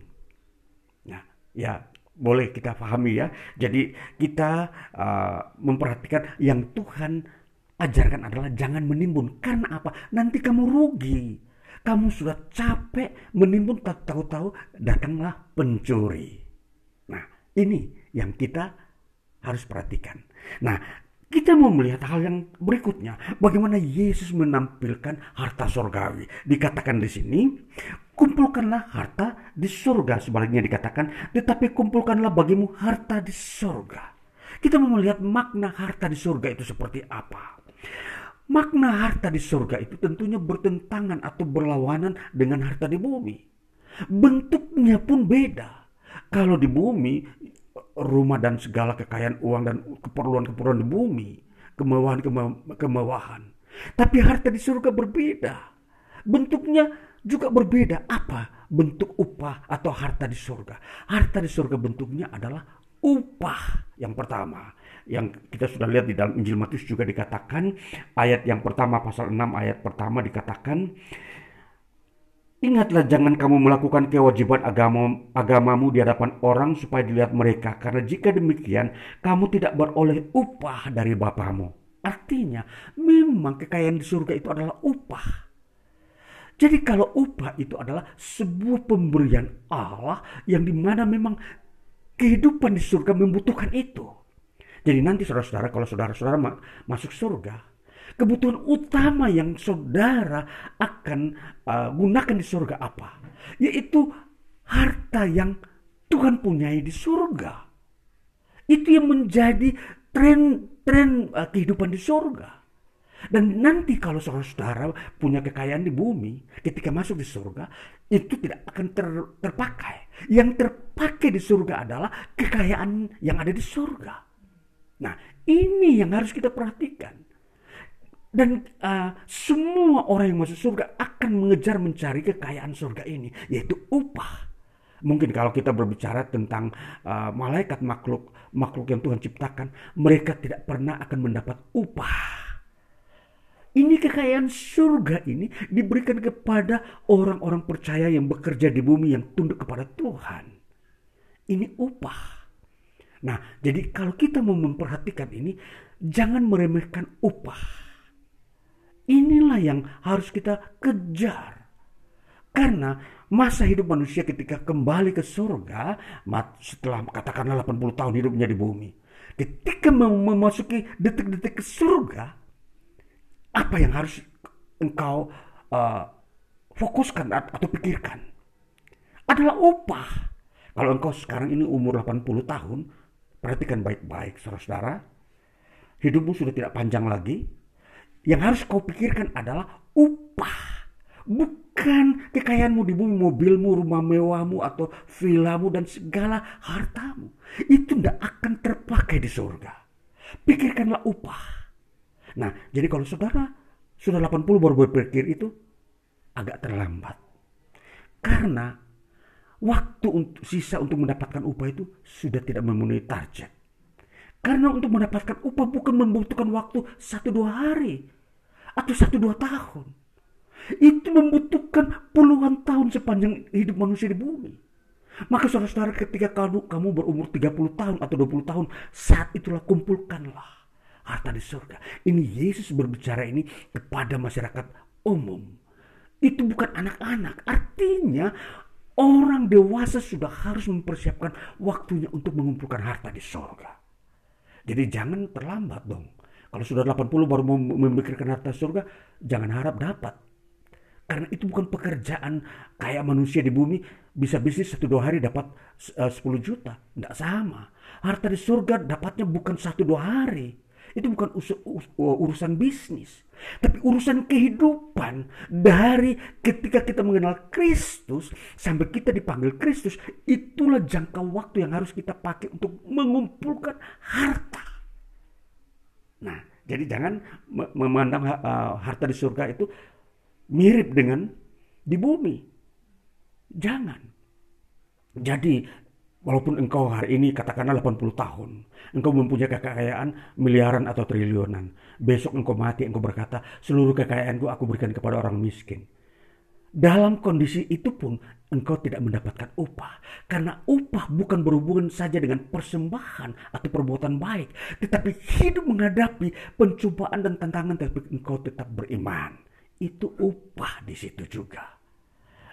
Nah, ya boleh kita pahami ya. Jadi kita uh, memperhatikan yang Tuhan ajarkan adalah jangan menimbun. Karena apa? Nanti kamu rugi. Kamu sudah capek menimbun tak tahu-tahu datanglah pencuri. Nah, ini yang kita harus perhatikan. Nah, kita mau melihat hal yang berikutnya. Bagaimana Yesus menampilkan harta sorgawi. Dikatakan di sini, kumpulkanlah harta di surga. Sebaliknya dikatakan, tetapi kumpulkanlah bagimu harta di surga. Kita mau melihat makna harta di surga itu seperti apa. Makna harta di surga itu tentunya bertentangan atau berlawanan dengan harta di bumi. Bentuknya pun beda. Kalau di bumi rumah dan segala kekayaan uang dan keperluan-keperluan di bumi, kemewahan-kemewahan. Tapi harta di surga berbeda. Bentuknya juga berbeda. Apa bentuk upah atau harta di surga? Harta di surga bentuknya adalah upah yang pertama yang kita sudah lihat di dalam Injil Matius juga dikatakan ayat yang pertama pasal 6 ayat pertama dikatakan Ingatlah jangan kamu melakukan kewajiban agama, agamamu di hadapan orang supaya dilihat mereka. Karena jika demikian, kamu tidak beroleh upah dari Bapamu. Artinya, memang kekayaan di surga itu adalah upah. Jadi kalau upah itu adalah sebuah pemberian Allah yang di mana memang kehidupan di surga membutuhkan itu. Jadi nanti saudara-saudara kalau saudara-saudara masuk surga, kebutuhan utama yang saudara akan uh, gunakan di surga apa? Yaitu harta yang Tuhan punyai di surga. Itu yang menjadi tren-tren uh, kehidupan di surga. Dan nanti kalau saudara-saudara punya kekayaan di bumi, ketika masuk di surga, itu tidak akan ter, terpakai. Yang terpakai di surga adalah kekayaan yang ada di surga. Nah, ini yang harus kita perhatikan. Dan uh, semua orang yang masuk surga akan mengejar mencari kekayaan surga ini, yaitu upah. Mungkin kalau kita berbicara tentang uh, malaikat makhluk makhluk yang Tuhan ciptakan, mereka tidak pernah akan mendapat upah. Ini kekayaan surga ini diberikan kepada orang-orang percaya yang bekerja di bumi yang tunduk kepada Tuhan. Ini upah. Nah, jadi kalau kita mau memperhatikan ini, jangan meremehkan upah Inilah yang harus kita kejar. Karena masa hidup manusia ketika kembali ke surga setelah katakanlah 80 tahun hidupnya di bumi. Ketika memasuki detik-detik ke surga, apa yang harus engkau uh, fokuskan atau pikirkan? Adalah upah. Kalau engkau sekarang ini umur 80 tahun, perhatikan baik-baik saudara-saudara. Hidupmu sudah tidak panjang lagi, yang harus kau pikirkan adalah upah. Bukan kekayaanmu di bumi, mobilmu, rumah mewahmu, atau vilamu, dan segala hartamu. Itu tidak akan terpakai di surga. Pikirkanlah upah. Nah, jadi kalau saudara sudah 80 baru berpikir itu, agak terlambat. Karena waktu untuk, sisa untuk mendapatkan upah itu sudah tidak memenuhi target. Karena untuk mendapatkan upah bukan membutuhkan waktu satu dua hari atau satu dua tahun. Itu membutuhkan puluhan tahun sepanjang hidup manusia di bumi. Maka saudara-saudara ketika kamu, kamu berumur 30 tahun atau 20 tahun, saat itulah kumpulkanlah harta di surga. Ini Yesus berbicara ini kepada masyarakat umum. Itu bukan anak-anak. Artinya orang dewasa sudah harus mempersiapkan waktunya untuk mengumpulkan harta di surga. Jadi jangan terlambat dong. Kalau sudah 80 baru memikirkan harta surga, jangan harap dapat. Karena itu bukan pekerjaan kayak manusia di bumi bisa bisnis satu dua hari dapat uh, eh, 10 juta. Tidak sama. Harta di surga dapatnya bukan satu dua hari. Itu bukan us us urusan bisnis. Tapi urusan kehidupan dari ketika kita mengenal Kristus sampai kita dipanggil Kristus. Itulah jangka waktu yang harus kita pakai untuk mengumpulkan harta. Nah, jadi jangan memandang harta di surga itu mirip dengan di bumi. Jangan. Jadi walaupun engkau hari ini katakanlah 80 tahun, engkau mempunyai kekayaan miliaran atau triliunan. Besok engkau mati, engkau berkata, seluruh kekayaanku aku berikan kepada orang miskin. Dalam kondisi itu pun engkau tidak mendapatkan upah. Karena upah bukan berhubungan saja dengan persembahan atau perbuatan baik. Tetapi hidup menghadapi pencobaan dan tantangan tapi engkau tetap beriman. Itu upah di situ juga.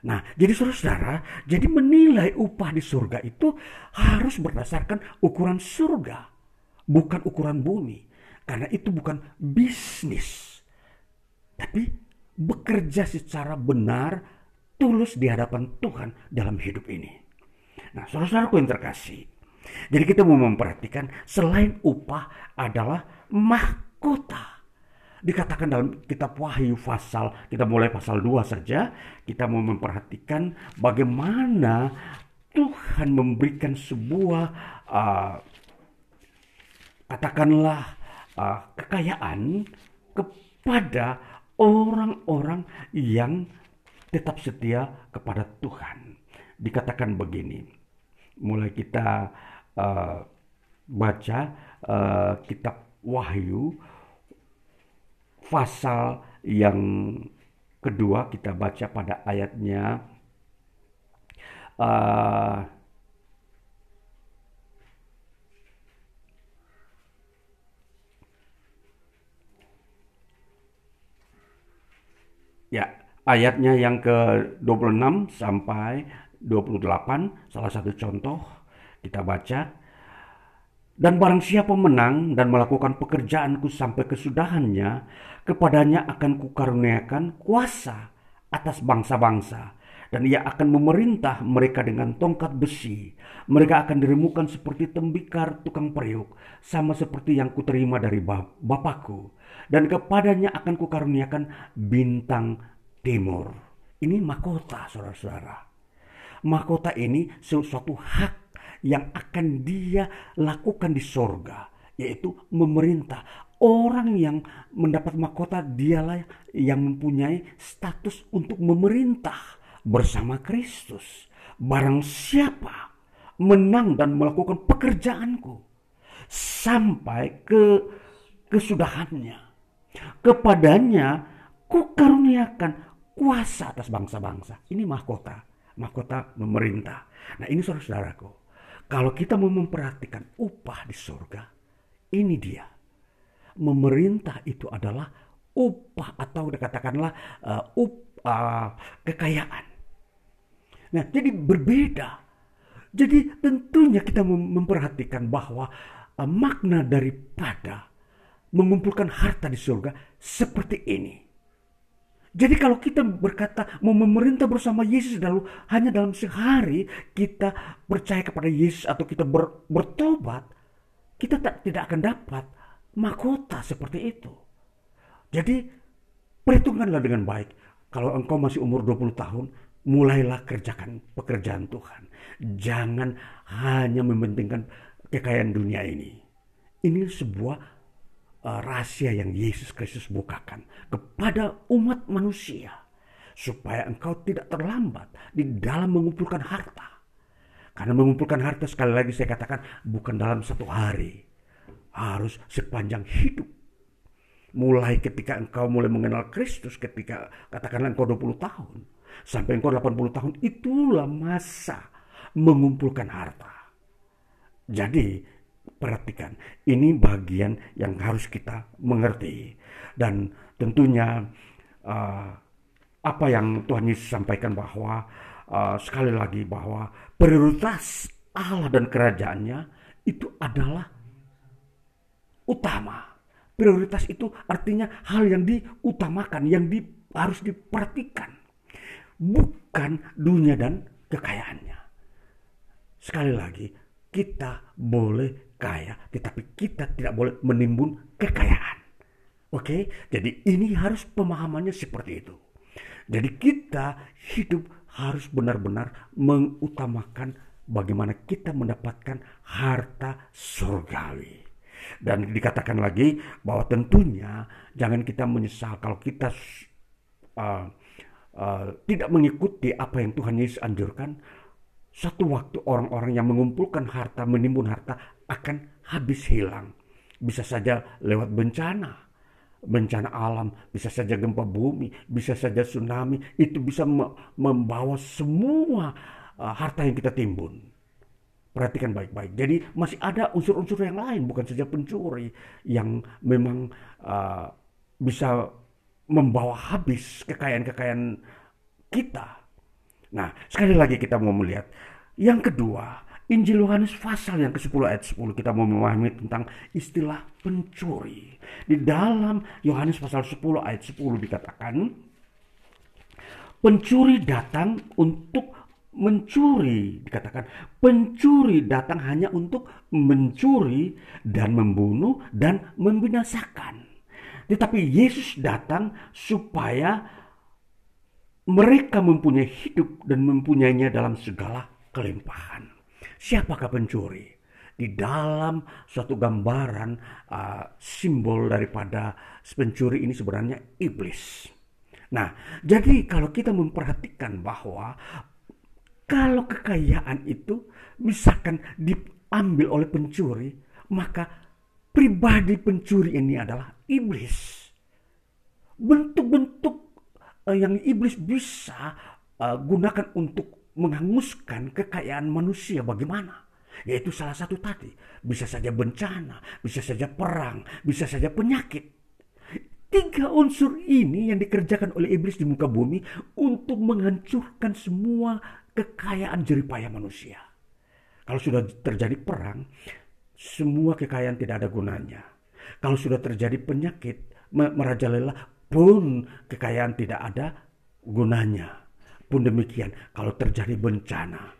Nah, jadi saudara-saudara, jadi menilai upah di surga itu harus berdasarkan ukuran surga, bukan ukuran bumi. Karena itu bukan bisnis. Tapi bekerja secara benar, tulus di hadapan Tuhan dalam hidup ini. Nah, saudara-saudaraku yang terkasih, jadi kita mau memperhatikan selain upah adalah mahkota. Dikatakan dalam kitab Wahyu pasal, kita mulai pasal 2 saja, kita mau memperhatikan bagaimana Tuhan memberikan sebuah uh, katakanlah uh, kekayaan kepada orang-orang yang tetap setia kepada Tuhan. Dikatakan begini, mulai kita uh, baca uh, kitab Wahyu pasal yang kedua kita baca pada ayatnya uh, Ya, ayatnya yang ke-26 sampai 28 salah satu contoh kita baca. Dan barang siapa menang dan melakukan pekerjaanku sampai kesudahannya kepadanya akan kukaruniakan kuasa atas bangsa-bangsa. Dan ia akan memerintah mereka dengan tongkat besi. Mereka akan diremukan seperti tembikar tukang periuk sama seperti yang kuterima dari Bapakku. Dan kepadanya akan kukaruniakan bintang timur. Ini mahkota, saudara-saudara. Mahkota ini sesuatu hak yang akan dia lakukan di sorga, yaitu memerintah. orang yang mendapat mahkota dialah yang mempunyai status untuk memerintah bersama Kristus. Barang siapa menang dan melakukan pekerjaanku sampai ke kesudahannya. Kepadanya ku karuniakan kuasa atas bangsa-bangsa. Ini mahkota, mahkota memerintah. Nah ini saudara-saudaraku, kalau kita mau memperhatikan upah di surga, ini dia memerintah itu adalah upah atau katakanlah uh, up, uh, kekayaan. Nah, jadi berbeda. Jadi tentunya kita memperhatikan bahwa uh, makna daripada mengumpulkan harta di surga seperti ini. Jadi kalau kita berkata mau memerintah bersama Yesus lalu hanya dalam sehari kita percaya kepada Yesus atau kita ber, bertobat, kita tak, tidak akan dapat mahkota seperti itu. Jadi perhitungkanlah dengan baik. Kalau engkau masih umur 20 tahun, mulailah kerjakan pekerjaan Tuhan. Jangan hanya mementingkan kekayaan dunia ini. Ini sebuah rahasia yang Yesus Kristus bukakan kepada umat manusia supaya engkau tidak terlambat di dalam mengumpulkan harta. Karena mengumpulkan harta sekali lagi saya katakan bukan dalam satu hari harus sepanjang hidup. Mulai ketika engkau mulai mengenal Kristus, ketika katakanlah engkau 20 tahun, sampai engkau 80 tahun, itulah masa mengumpulkan harta. Jadi, perhatikan, ini bagian yang harus kita mengerti. Dan tentunya uh, apa yang Tuhan Yesus sampaikan bahwa uh, sekali lagi bahwa prioritas Allah dan kerajaannya itu adalah utama. Prioritas itu artinya hal yang diutamakan, yang di, harus diperhatikan. Bukan dunia dan kekayaannya. Sekali lagi, kita boleh kaya, tetapi kita tidak boleh menimbun kekayaan. Oke, jadi ini harus pemahamannya seperti itu. Jadi kita hidup harus benar-benar mengutamakan bagaimana kita mendapatkan harta surgawi. Dan dikatakan lagi bahwa tentunya jangan kita menyesal kalau kita uh, uh, tidak mengikuti apa yang Tuhan Yesus anjurkan. Satu waktu orang-orang yang mengumpulkan harta, menimbun harta akan habis hilang. Bisa saja lewat bencana, bencana alam, bisa saja gempa bumi, bisa saja tsunami, itu bisa membawa semua uh, harta yang kita timbun. Perhatikan baik-baik. Jadi masih ada unsur-unsur yang lain, bukan saja pencuri yang memang uh, bisa membawa habis kekayaan-kekayaan kita. Nah, sekali lagi kita mau melihat. Yang kedua, Injil Yohanes pasal yang ke-10 ayat 10 kita mau memahami tentang istilah pencuri. Di dalam Yohanes pasal 10 ayat 10 dikatakan, pencuri datang untuk mencuri. Dikatakan pencuri datang hanya untuk mencuri dan membunuh dan membinasakan. Tetapi Yesus datang supaya mereka mempunyai hidup dan mempunyainya dalam segala kelimpahan siapakah pencuri di dalam suatu gambaran uh, simbol daripada pencuri ini sebenarnya iblis Nah, jadi kalau kita memperhatikan bahwa kalau kekayaan itu misalkan diambil oleh pencuri, maka pribadi pencuri ini adalah iblis. Bentuk-bentuk uh, yang iblis bisa uh, gunakan untuk menghanguskan kekayaan manusia bagaimana? Yaitu salah satu tadi, bisa saja bencana, bisa saja perang, bisa saja penyakit. Tiga unsur ini yang dikerjakan oleh iblis di muka bumi untuk menghancurkan semua kekayaan jeripaya manusia. Kalau sudah terjadi perang, semua kekayaan tidak ada gunanya. Kalau sudah terjadi penyakit, merajalela pun kekayaan tidak ada gunanya. Pun demikian, kalau terjadi bencana,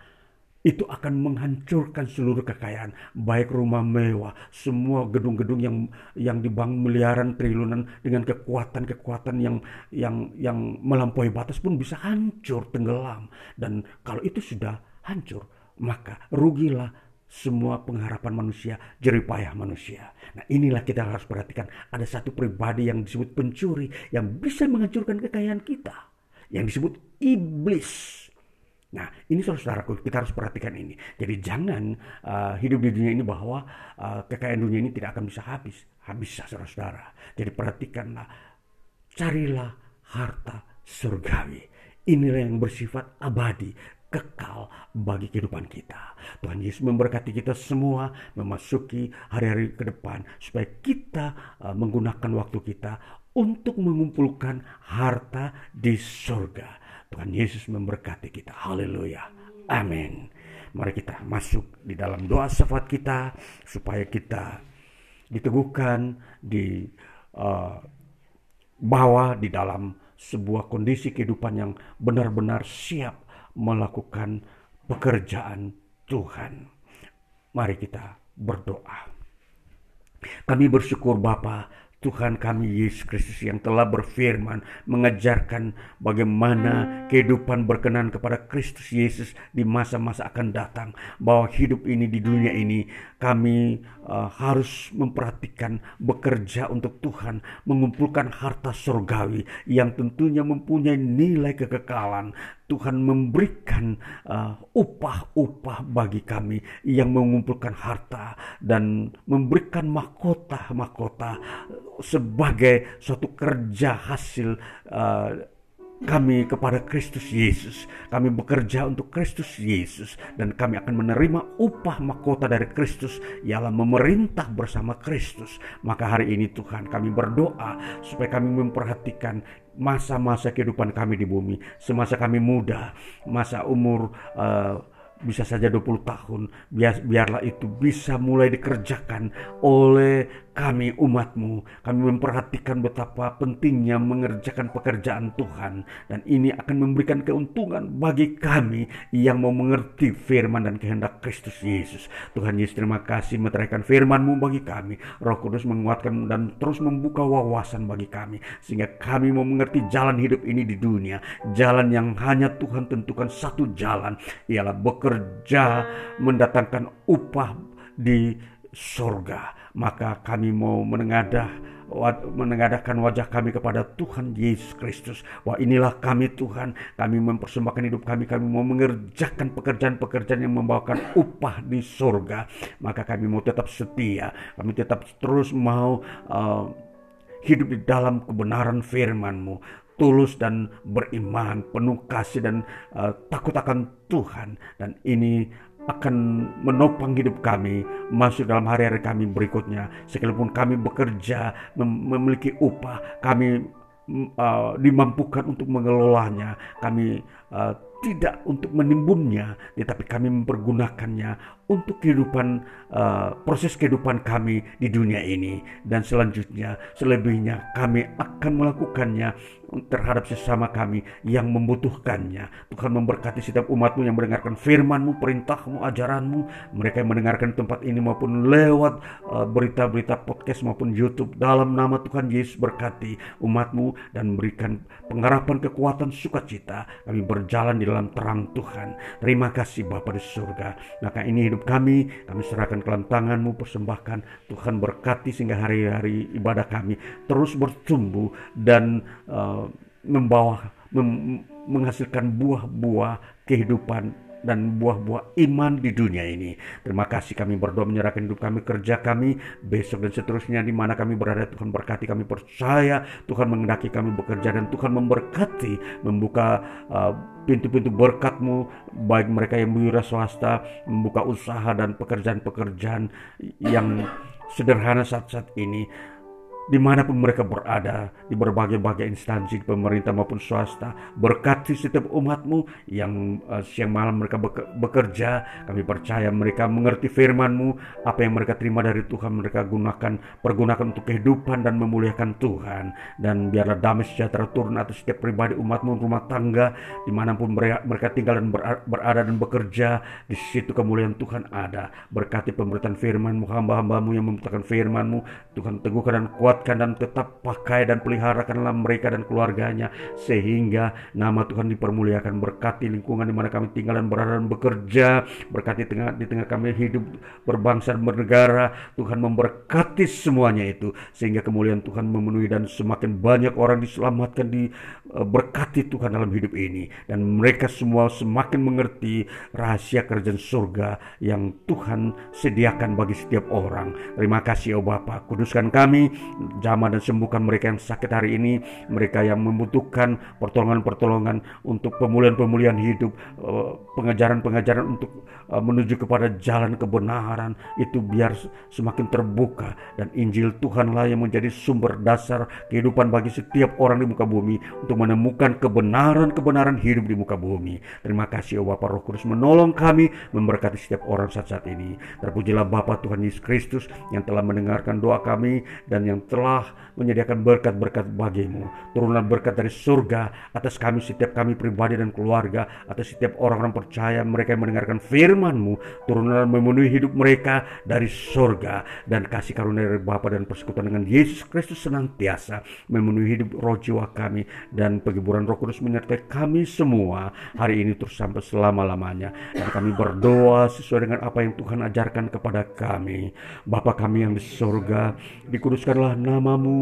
itu akan menghancurkan seluruh kekayaan, baik rumah mewah, semua gedung-gedung yang yang dibangun miliaran triliunan dengan kekuatan-kekuatan yang yang yang melampaui batas pun bisa hancur, tenggelam. Dan kalau itu sudah hancur, maka rugilah semua pengharapan manusia, jeripayah manusia. Nah inilah kita harus perhatikan. Ada satu pribadi yang disebut pencuri yang bisa menghancurkan kekayaan kita. Yang disebut iblis. Nah, ini saudara-saudaraku, kita harus perhatikan ini. Jadi jangan uh, hidup di dunia ini bahwa uh, kekayaan dunia ini tidak akan bisa habis. Habis, saudara-saudara. Jadi perhatikanlah, carilah harta surgawi. Inilah yang bersifat abadi, kekal bagi kehidupan kita. Tuhan Yesus memberkati kita semua memasuki hari-hari ke depan supaya kita uh, menggunakan waktu kita untuk mengumpulkan harta di surga. Tuhan Yesus memberkati kita. Haleluya. Amin. Mari kita masuk di dalam doa syafaat kita supaya kita diteguhkan di uh, bawah di dalam sebuah kondisi kehidupan yang benar-benar siap melakukan pekerjaan Tuhan. Mari kita berdoa. Kami bersyukur Bapa Tuhan kami Yesus Kristus yang telah berfirman mengajarkan bagaimana kehidupan berkenan kepada Kristus Yesus di masa-masa akan datang. Bahwa hidup ini di dunia ini kami uh, harus memperhatikan bekerja untuk Tuhan mengumpulkan harta surgawi yang tentunya mempunyai nilai kekekalan. Tuhan memberikan uh, upah-upah bagi kami yang mengumpulkan harta dan memberikan mahkota-mahkota sebagai suatu kerja hasil uh, kami kepada Kristus Yesus. Kami bekerja untuk Kristus Yesus dan kami akan menerima upah mahkota dari Kristus ialah memerintah bersama Kristus. Maka hari ini Tuhan kami berdoa supaya kami memperhatikan masa-masa kehidupan kami di bumi, semasa kami muda, masa umur uh, bisa saja 20 tahun, biar, biarlah itu bisa mulai dikerjakan oleh kami umatmu. Kami memperhatikan betapa pentingnya mengerjakan pekerjaan Tuhan. Dan ini akan memberikan keuntungan bagi kami yang mau mengerti firman dan kehendak Kristus Yesus. Tuhan Yesus terima kasih meteraikan firmanmu bagi kami. Roh Kudus menguatkan dan terus membuka wawasan bagi kami. Sehingga kami mau mengerti jalan hidup ini di dunia. Jalan yang hanya Tuhan tentukan satu jalan. Ialah bekerja mendatangkan upah di surga maka kami mau menengadah menengadahkan wajah kami kepada Tuhan Yesus Kristus. Wah inilah kami Tuhan, kami mempersembahkan hidup kami, kami mau mengerjakan pekerjaan-pekerjaan yang membawakan upah di surga. Maka kami mau tetap setia, kami tetap terus mau uh, hidup di dalam kebenaran firman-Mu tulus dan beriman, penuh kasih dan uh, takut akan Tuhan. Dan ini akan menopang hidup kami masuk dalam hari-hari kami berikutnya. Sekalipun kami bekerja, mem memiliki upah, kami uh, dimampukan untuk mengelolanya. Kami uh, tidak untuk menimbunnya, tetapi kami mempergunakannya untuk kehidupan uh, proses kehidupan kami di dunia ini dan selanjutnya selebihnya kami akan melakukannya terhadap sesama kami yang membutuhkannya. Tuhan memberkati setiap umatmu yang mendengarkan firmanmu, perintahmu, ajaranmu. Mereka yang mendengarkan tempat ini maupun lewat uh, berita-berita podcast maupun YouTube. Dalam nama Tuhan Yesus berkati umatmu dan berikan pengharapan, kekuatan, sukacita. Kami berjalan di dalam terang Tuhan. Terima kasih Bapa di surga. Maka ini hidup kami, kami serahkan ke dalam tanganmu, persembahkan. Tuhan berkati sehingga hari-hari ibadah kami terus bertumbuh dan uh, membawa mem, menghasilkan buah-buah kehidupan dan buah-buah iman di dunia ini. Terima kasih kami berdoa menyerahkan hidup kami, kerja kami, besok dan seterusnya di mana kami berada. Tuhan berkati kami percaya, Tuhan mengendaki kami bekerja dan Tuhan memberkati, membuka uh, pintu-pintu berkatmu baik mereka yang wira swasta, membuka usaha dan pekerjaan-pekerjaan yang sederhana saat-saat ini di mana pun mereka berada di berbagai-bagai instansi pemerintah maupun swasta berkati setiap umatmu yang uh, siang malam mereka bekerja kami percaya mereka mengerti firmanmu apa yang mereka terima dari Tuhan mereka gunakan pergunakan untuk kehidupan dan memuliakan Tuhan. Dan biarlah damai sejahtera turun atas setiap pribadi umatmu rumah tangga di mana pun mereka tinggal dan berada dan bekerja di situ kemuliaan Tuhan ada. Berkati pemberitaan firmanmu hamba-hambamu yang membutuhkan firmanmu. Tuhan teguhkan dan kuat kuatkan dan tetap pakai dan peliharakanlah mereka dan keluarganya sehingga nama Tuhan dipermuliakan berkati lingkungan di mana kami tinggal dan berada dan bekerja berkati tengah di tengah kami hidup berbangsa dan bernegara. Tuhan memberkati semuanya itu sehingga kemuliaan Tuhan memenuhi dan semakin banyak orang diselamatkan diberkati Tuhan dalam hidup ini. Dan mereka semua semakin mengerti rahasia kerajaan surga yang Tuhan sediakan bagi setiap orang. Terima kasih oh Bapa, kuduskan kami, jamah dan sembuhkan mereka yang sakit hari ini, mereka yang membutuhkan pertolongan-pertolongan untuk pemulihan-pemulihan hidup, eh, pengajaran-pengajaran untuk eh, menuju kepada jalan kebenaran itu biar semakin terbuka dan Injil Tuhanlah yang menjadi sumber dasar kehidupan bagi setiap orang di muka bumi untuk menemukan kebenaran-kebenaran hidup di muka bumi. Terima kasih oh Bapak Roh Kudus menolong kami memberkati setiap orang saat-saat ini. Terpujilah Bapa Tuhan Yesus Kristus yang telah mendengarkan doa kami dan yang telah menyediakan berkat-berkat bagimu. Turunlah berkat dari surga atas kami setiap kami pribadi dan keluarga, atas setiap orang-orang percaya mereka yang mendengarkan firman-Mu. Turunlah memenuhi hidup mereka dari surga dan kasih karunia dari Bapa dan persekutuan dengan Yesus Kristus senantiasa memenuhi hidup roh jiwa kami dan penghiburan Roh Kudus menyertai kami semua hari ini terus sampai selama-lamanya. Dan kami berdoa sesuai dengan apa yang Tuhan ajarkan kepada kami. Bapa kami yang di surga, dikuduskanlah namamu,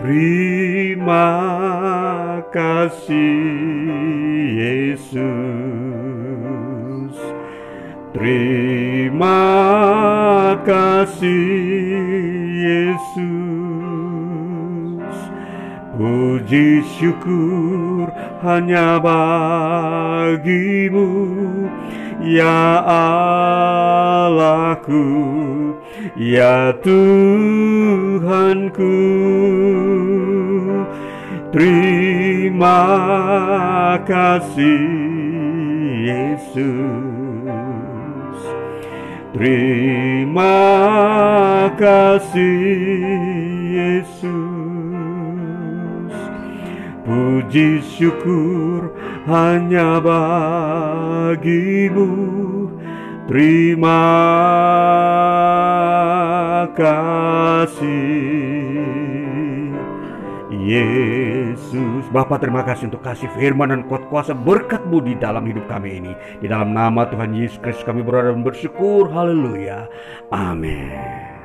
Terima kasih Yesus. Terima kasih Yesus. Puji syukur hanya bagimu ya Allahku ya Tuhanku. Terima kasih Yesus. Terima kasih Yesus. Puji syukur hanya bagimu. Terima kasih. Yesus Bapak terima kasih untuk kasih firman dan kuat kuasa berkatmu di dalam hidup kami ini. Di dalam nama Tuhan Yesus Kristus kami berada dan bersyukur. Haleluya. Amin